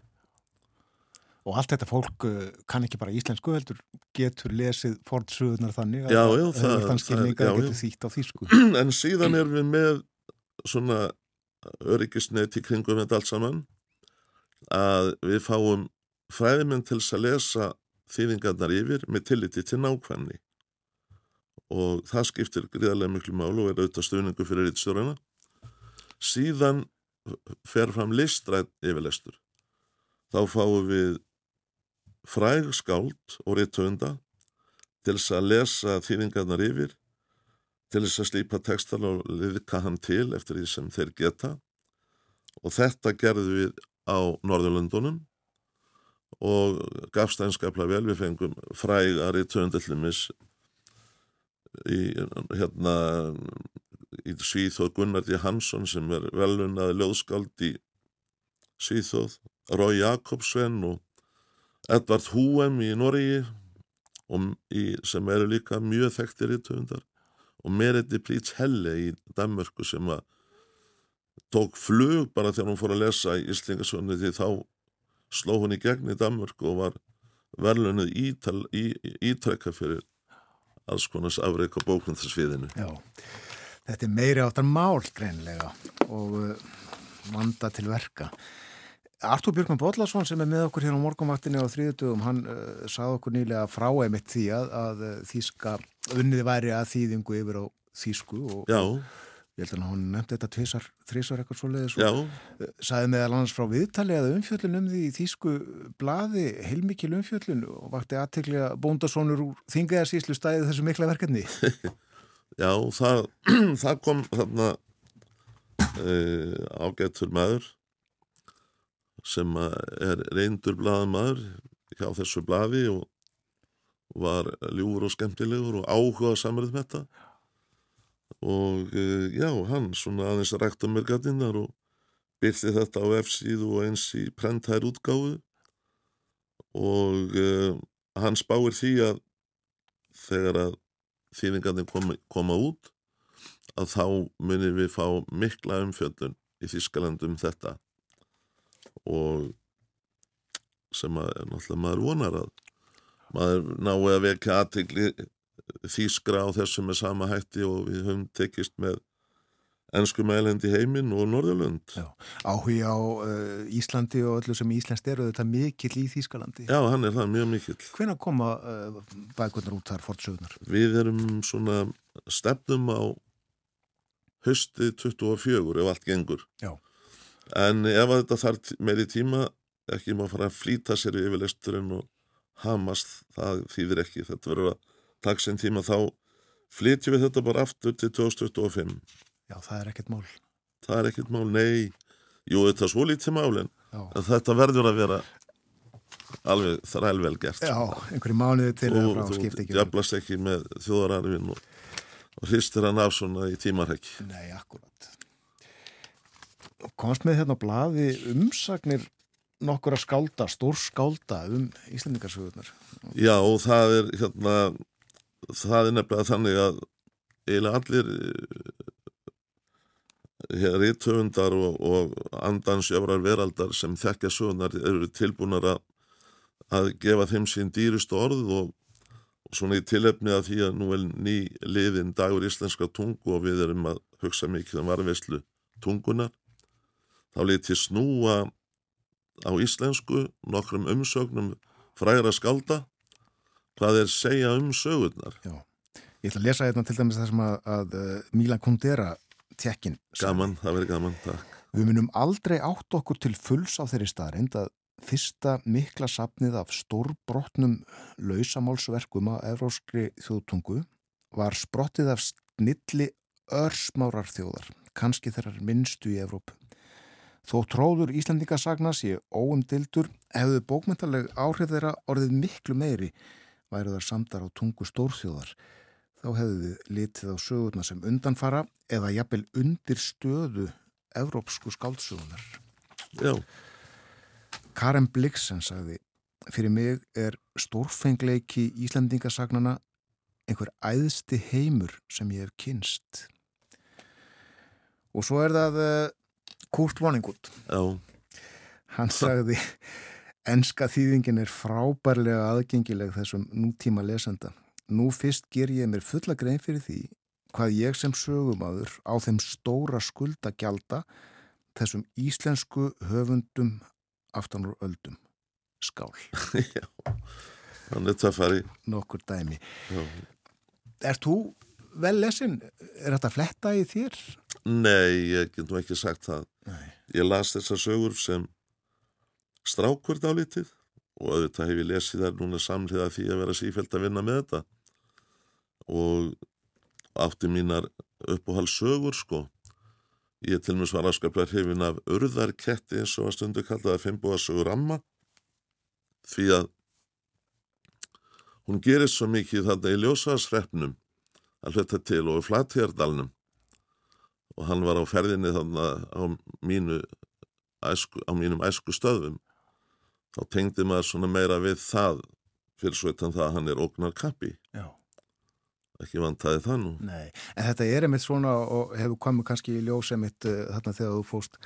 Og allt þetta fólk uh, kann ekki bara íslensku heldur, getur lesið fornsöðunar þannig Já, já, það, þann skilninga getur þýtt á þýsku. en síðan erum við með svona öryggisnett í kringum þetta allt saman að við fáum fræðimenn til að lesa þýðingarnar yfir með tilliti til nákvæmni og það skiptir gríðarlega miklu mál og er auðvitað stuðningu fyrir rittstjórana síðan fer fram listrætt yfirlestur. Þá fáum við fræg skáld og rittöfunda til þess að lesa þýðingarnar yfir til þess að slípa textan og liðka hann til eftir því sem þeir geta. Og þetta gerðum við á Norðurlöndunum og gafst einskaplega vel. Við fengum frægari töndillumis í hérna í Svíþóð Gunnar D. Hansson sem er velunaði ljóðskald í Svíþóð Rói Jakobsven og Edvard Húem í í, sem eru líka mjög þekktir í töndar og Meriti Prits Helle í Danmörku sem að tók flug bara þegar hún fór að lesa í Íslingasvönni því þá sló hún í gegn í Danmörku og var í, ítrekka fyrir alls konars afreik á bókmyndasviðinu. Já, þetta er meiri áttar mál greinlega og uh, vanda til verka. Artúr Björgman Bollarsson sem er með okkur hér á morgunvaktinni á þriðutugum, hann uh, sagði okkur nýlega frá einmitt því að, að uh, þýska unniði væri að þýðingu yfir á þýsku og, Já. og ég held að hann nefndi þetta tvisar, þrísar eitthvað svo leiðis Já. sagði meðal annars frá viðtali að umfjöllun um því í þýsku blaði heilmikil umfjöllun og vakti aðtekli að bóndasónur úr þingaðarsíslu stæði þessu mikla verkefni Já, það, það kom þarna uh, ágættur maður sem er reyndur blaðamaður hjá þessu blaði og var ljúfur og skemmtilegur og áhuga samrið með þetta og uh, já, hann svona aðeins rækta mér gattinnar og byrti þetta á F-síðu og eins í prenthær útgáfu. Og uh, hann spáir því að þegar að þýðingarnir koma, koma út að þá munir við fá mikla umfjöldun í Þískaland um þetta. Og sem að náttúrulega maður vonar að maður nái að vekja aðtegli Þískra á þessum með sama hætti og við höfum tekist með ennsku mælendi heiminn og Norðurlund. Já. Áhugi á uh, Íslandi og öllu sem Íslandst eru þetta mikill í Þýskalandi. Já, hann er það mjög mikill. Hvenær koma uh, bækurnar út þar fortsögnar? Við erum svona stefnum á hösti 24 ef allt gengur. Já. En ef að þetta þarf meiri tíma, ekki má fara að flýta sér í yfirleisturinn og hamast, það þýðir ekki. Þetta verður að taka sinn tíma þá flytjum við þetta bara aftur til 2025. Já, það er ekkert mál. Það er ekkert mál, nei. Jú, þetta er svo lítið mál en þetta verður að vera alveg þrælvel gert. Já, einhverju mánuði til og þú djöflast ekki með þjóðararfin og, og hristir hann af svona í tímarhekki. Nei, akkurat. Komst með hérna á blaði umsagnir nokkur að skálda, stór skálda um Íslandingarsögurnar. Já, og það er hérna, það er nefnilega þannig að eiginlega allir hér rítöfundar og, og andansjöfrar veraldar sem þekkja sögurnar eru tilbúnar að, að gefa þeim sín dýrustu orð og, og svona í tilefni að því að nú er ný liðin dagur íslenska tungu og við erum að hugsa mikið um varveislu tungunar þá lítið snúa á íslensku nokkrum umsögnum frægra skálda hvað er segja um sögurnar Já. Ég ætla að lesa hérna til dæmis það sem að, að uh, Milan Kundera tekkin. gaman, það verður gaman, takk Við munum aldrei átt okkur til fulls á þeirri staðrind að fyrsta mikla sapnið af stórbrotnum lausamálsverkum á evróskri þjóðtungu var sprottið af snilli örsmárar þjóðar, kannski þeirrar minnstu í Evrópu. Þó tróður Íslandingasagna sé óumdildur hefðu bókmyndaleg áhrif þeirra orðið miklu meiri væru þar samdar á tungu stórþjóðar. Þá hefðu við litið á sögurna sem undanfara eða jafnvel undir stöðu evrópsku skáldsögunar. Já. Karen Blixen sagði, fyrir mig er stórfengleiki Íslandingasagnana einhver æðsti heimur sem ég hef kynst. Og svo er það uh, Kurt Vonnegut. Já, Hann sagði, enska þýðingin er frábærlega aðgengileg þessum nútíma lesenda. Nú fyrst ger ég mér fulla grein fyrir því hvað ég sem sögumadur á þeim stóra skuldagjalda þessum íslensku höfundum aftan úr öldum. Skál. já. Hann er töffari. Nokkur dæmi. Já. Er þú vel lesin? Er þetta fletta í þér? Nei, ég get nú ekki sagt það. Nei. Ég las þessar sögur sem strákur dálítið og auðvitað hef ég lesið þær núna samhliða því að vera sífælt að vinna með þetta. Og átti mínar uppáhaldssögur sko. Ég til mér var afskaplega hrifin af urðarketti eins og að stundu kallaði fimmbúasögur amma því að hún gerist svo mikið þarna í ljósaðsreppnum að hluta til og í flatjardalnum og hann var á ferðinni þarna á, mínu æsku, á mínum æsku stöðum þá tengdi maður svona meira við það fyrir svo utan það að hann er ógnar kappi Já. ekki vantaði það nú Nei, en þetta er einmitt svona og hefur komið kannski í ljós einmitt uh, þarna þegar þú fóst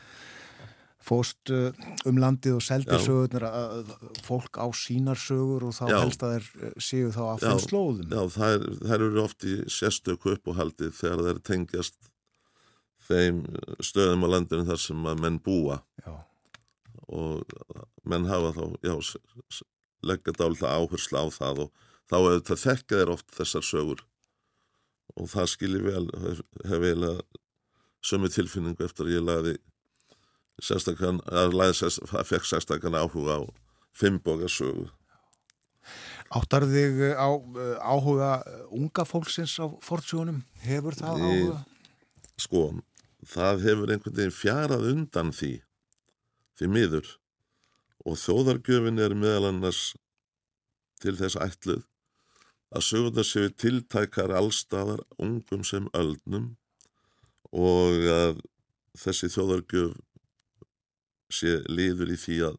fóst uh, um landið og seldir Já. sögurnar að að fólk á sínar sögur og þá Já. helst að þeir uh, séu þá Já, þeim slóðum. Já, þær, þær eru oft í sérstöku uppáhaldi þegar þær tengjast þeim stöðum á landinu þar sem að menn búa Já. Og menn hafa þá, já, leggja dálita áherslu á það og þá hefur þetta þekka þeir oft þessar sögur og það skilji vel, hef, hef vel að sömu tilfinningu eftir að ég lagði sérstakann, að lagði sérst, fekk sérstakann áhuga á fimmboga sögu. Áttar þig uh, á uh, áhuga uh, unga fólksins á fortsjónum? Hefur það áhuga? sko, það hefur einhvern veginn fjarað undan því því miður. Og þjóðargjöfin er meðal annars til þess ætluð að sögurnar séu tiltækar allstaðar ungum sem öldnum og að þessi þjóðargjöf sé líður í því að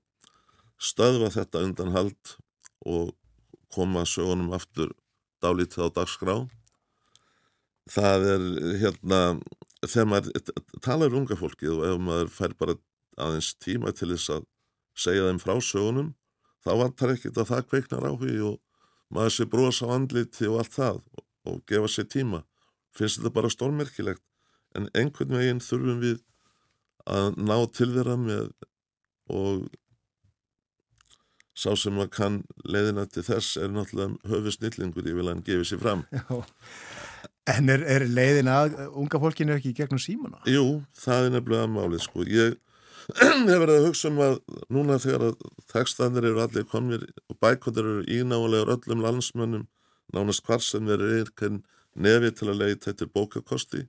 stöðva þetta undanhald og koma sögunum aftur dálítið á dagskrá. Það er hérna þegar maður talar um unga fólkið og ef maður fær bara aðeins tíma til þess að segja þeim frá sögunum þá vantar ekkert að það kveiknar áhugi og maður sé brosa á andliti og allt það og, og gefa sér tíma finnst þetta bara stórmerkilegt en einhvern veginn þurfum við að ná til þeirra með og sá sem að kann leiðina til þess er náttúrulega höfu snillingur ég vil að hann gefi sér fram Já. En er, er leiðin að unga fólkinu ekki í gegnum símana? Jú, það er nefnilega málið sko. Ég hef verið að hugsa um að núna þegar að textanir eru allir komnir og bækvöldur eru ínálegur öllum landsmönnum nánast hvar sem þeir eru einhvern nefi til að leita eftir bókakosti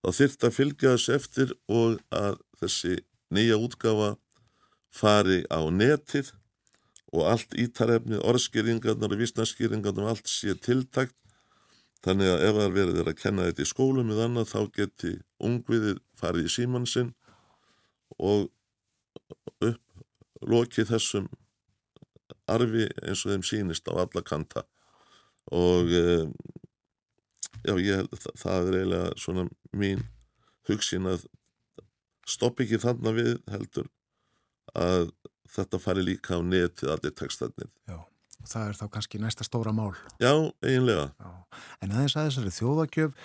þá þyrft að fylgja þessu eftir og að þessi nýja útgáfa fari á netið og allt ítarefnið, orðskýringarnar og vísnarskýringarnar og allt sé tiltækt. Þannig að ef það er þeirra að kenna þetta í skólum eða annað þá geti ungviðið farið í síman sinn og upp lokið þessum arfi eins og þeim sýnist á alla kanta og e, já, ég það- það er eiginlega svona mín hugsin að stopp ekki þannig við heldur að þetta fari líka á netið allir textarnir. Já, það er þá kannski næsta stóra mál. Já, eiginlega. Já. En aðeins að þessari þjóðagjöf,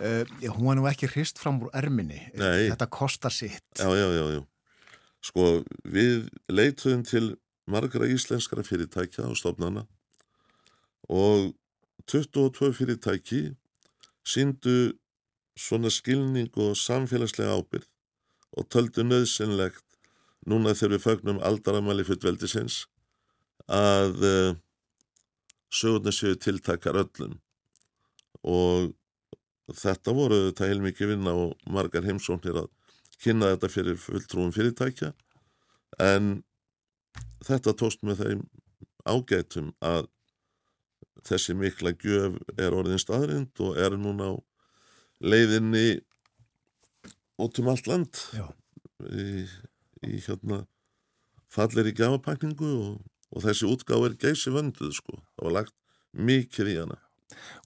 uh, hún var nú ekki hrist fram úr erminni. Nei. Þetta kostar sitt. Já, já, já, já. Sko, við leituðum til margra íslenskara fyrirtækja og stofnana og 22 fyrirtæki síndu svona skilning og samfélagslega ábyrð og töldu nöðsynlegt núna þegar við fögnum aldaramæli fullveldisins að uh, sögurnar séu tiltakar öllum og þetta voru þetta heilmikið vinna og margar heimsóknir að kynna þetta fyrir fulltrúum fyrirtækja. En þetta tóst með þeim ágætum að þessi mikla gjöf er orðin staðrind og er núna á leiðinni út um allt land. Í, í hérna fallir í gjafapakningu og, og þessi útgáð er geysi vönduð sko, það var lagt mikið í hana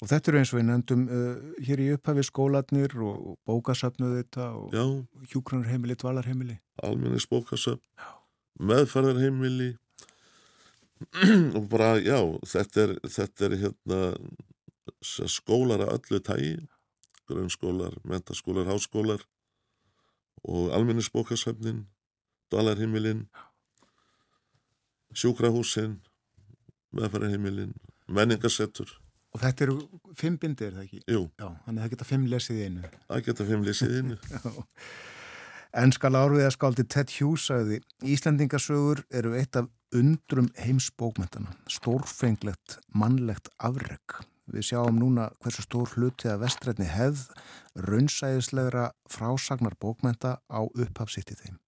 Og þetta eru eins og við nefndum uh, hér í upphafi skólanir og, og bókasöfnuð þetta og Já. hjúkrunarheimili, dvalarheimili. almennis bókasöfn, meðferðarheimili. Og bara, já, þetta er, þetta er hérna skólar að öllu tægi, grunnskólar, mentaskólar, háskólar. Og almennis bókasöfnin, dvalarheimilin, sjúkrahúsin, meðferðarheimilin, menningarsettur, Og þetta eru fimm bindi, er það ekki? jú, Já, þannig að það geta fimm lesið í einu. að geta fimm lýsið innu. Ennska lárviðaskáldi Ted Hughes sagði Íslandingasögur eru eitt af undrum heimsbókmentana, stórfenglegt, mannlegt afreg. Við sjáum núna hversu stór hluti að vestrætni hefð raunsæðislegra frásagnar bókmenta á upphafsitt í þeim.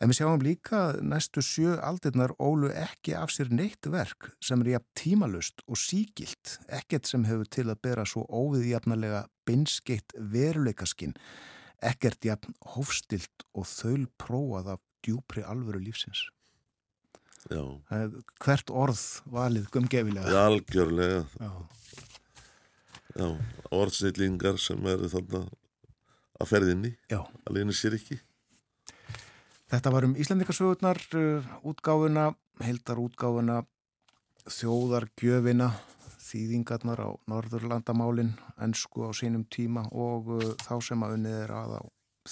En við sjáum líka næstu sjö aldirnar ólu ekki af sér neitt verk sem er jafn tímalust og sígilt, ekkert sem hefur til að bera svo óviðjafnalega beinskeitt veruleikaskinn ekkert jafn hófstilt og þaul prófað af djúpri alvöru lífsins. Já, er Hvert orð valið gumgefilega. já, algjörlega, Já. já, orðsnillingar sem eru þarna að ferðinni, að leina sér ekki. Þetta var um Íslandikasögurnar, uh, útgáfuna, heldar útgáfuna, þjóðargjöfina, þýðingarnar á Norðurlandamálin, ennsku á sínum tíma og uh, þá sem að unnið er að á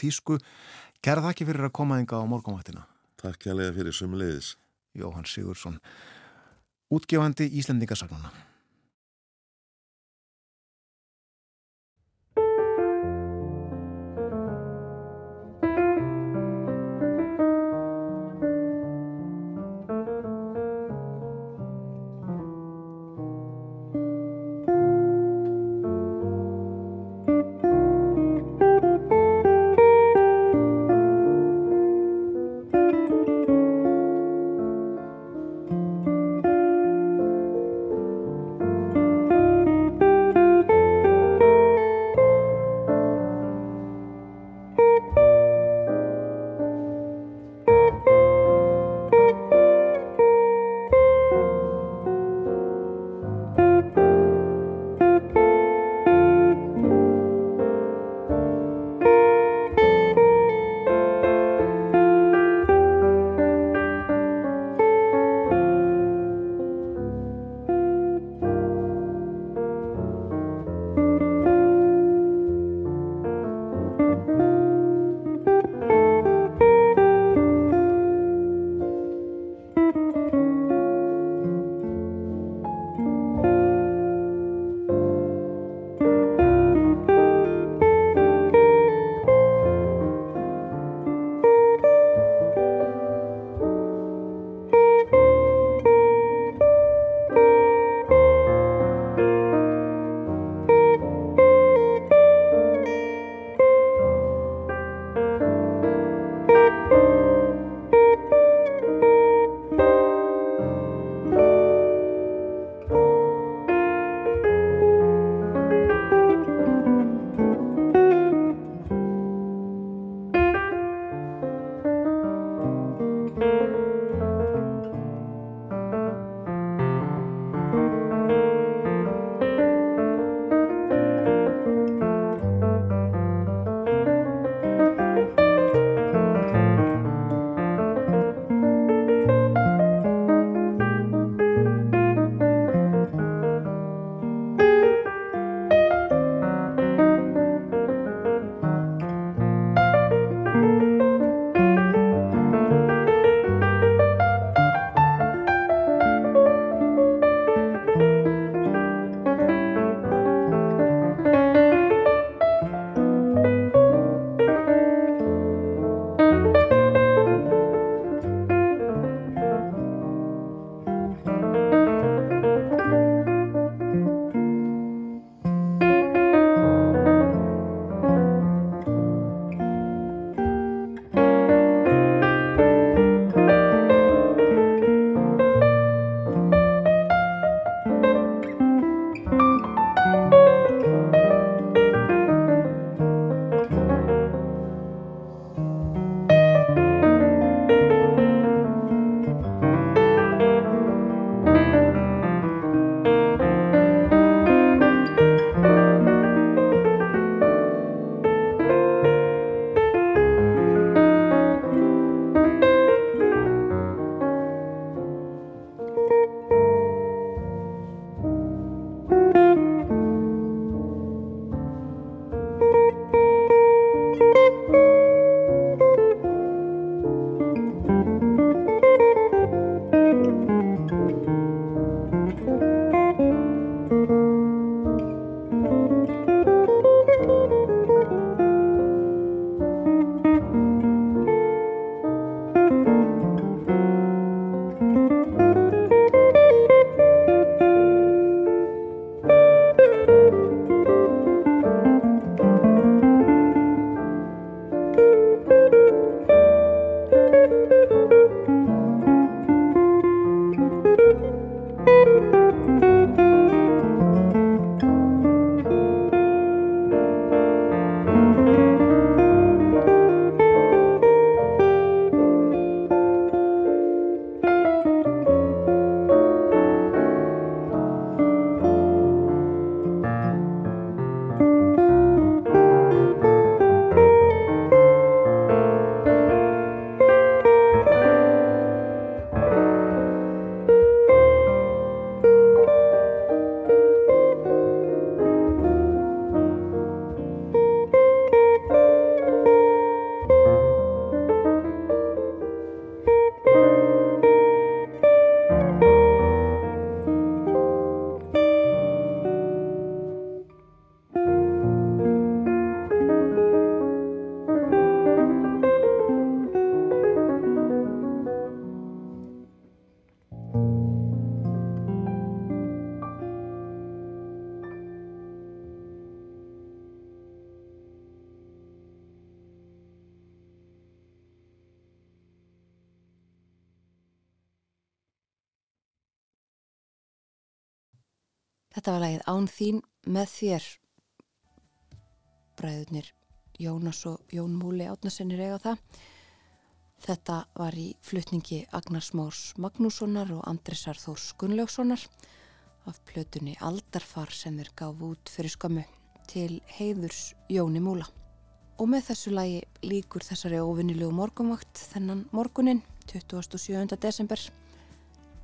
þýsku. Kæra þakki fyrir að koma þinga á morgunvaktina. Takk kærlega fyrir sömuleiðis. Jóhann Sigursson, útgefandi Íslandingasagnana. Án þín með þér. Bræðurnir Jónas og Jón Múli átnasinnir eiga það. Þetta var í flutningi Agnars Mórs Magnússonar og Andrisar Þórs Gunnlaugssonar af plötunni Aldarfar sem þeir gaf út fyrir skömmu til heiðurs Jóni Múla. Og með þessu lagi líkur þessari óvinnilegu morgunvakt þennan morgunin 27. desember.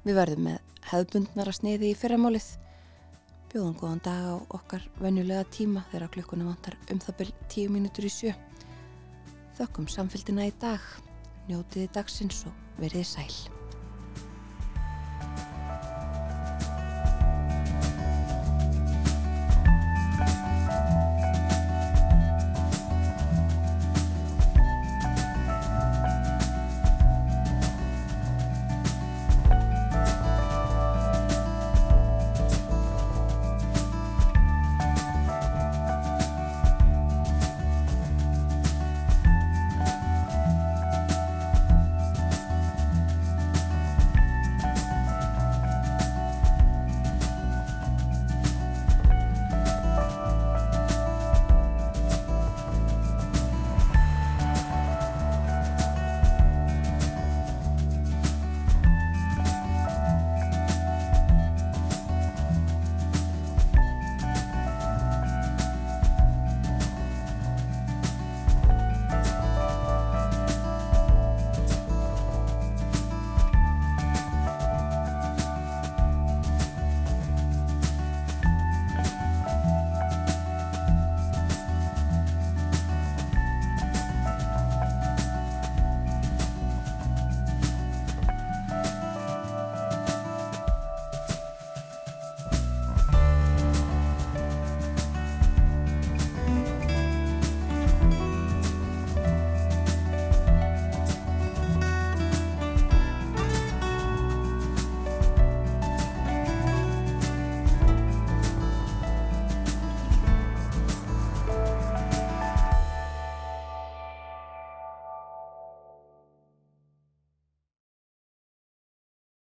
Við verðum með hefðbundnara sniði í fyrramálið. Bjóðum góðan dag á okkar venjulega tíma þegar klukkuna vantar um það byrj 10 mínútur í sjö. Þökkum samfélgina í dag, njótiði dagsins og verið sæl.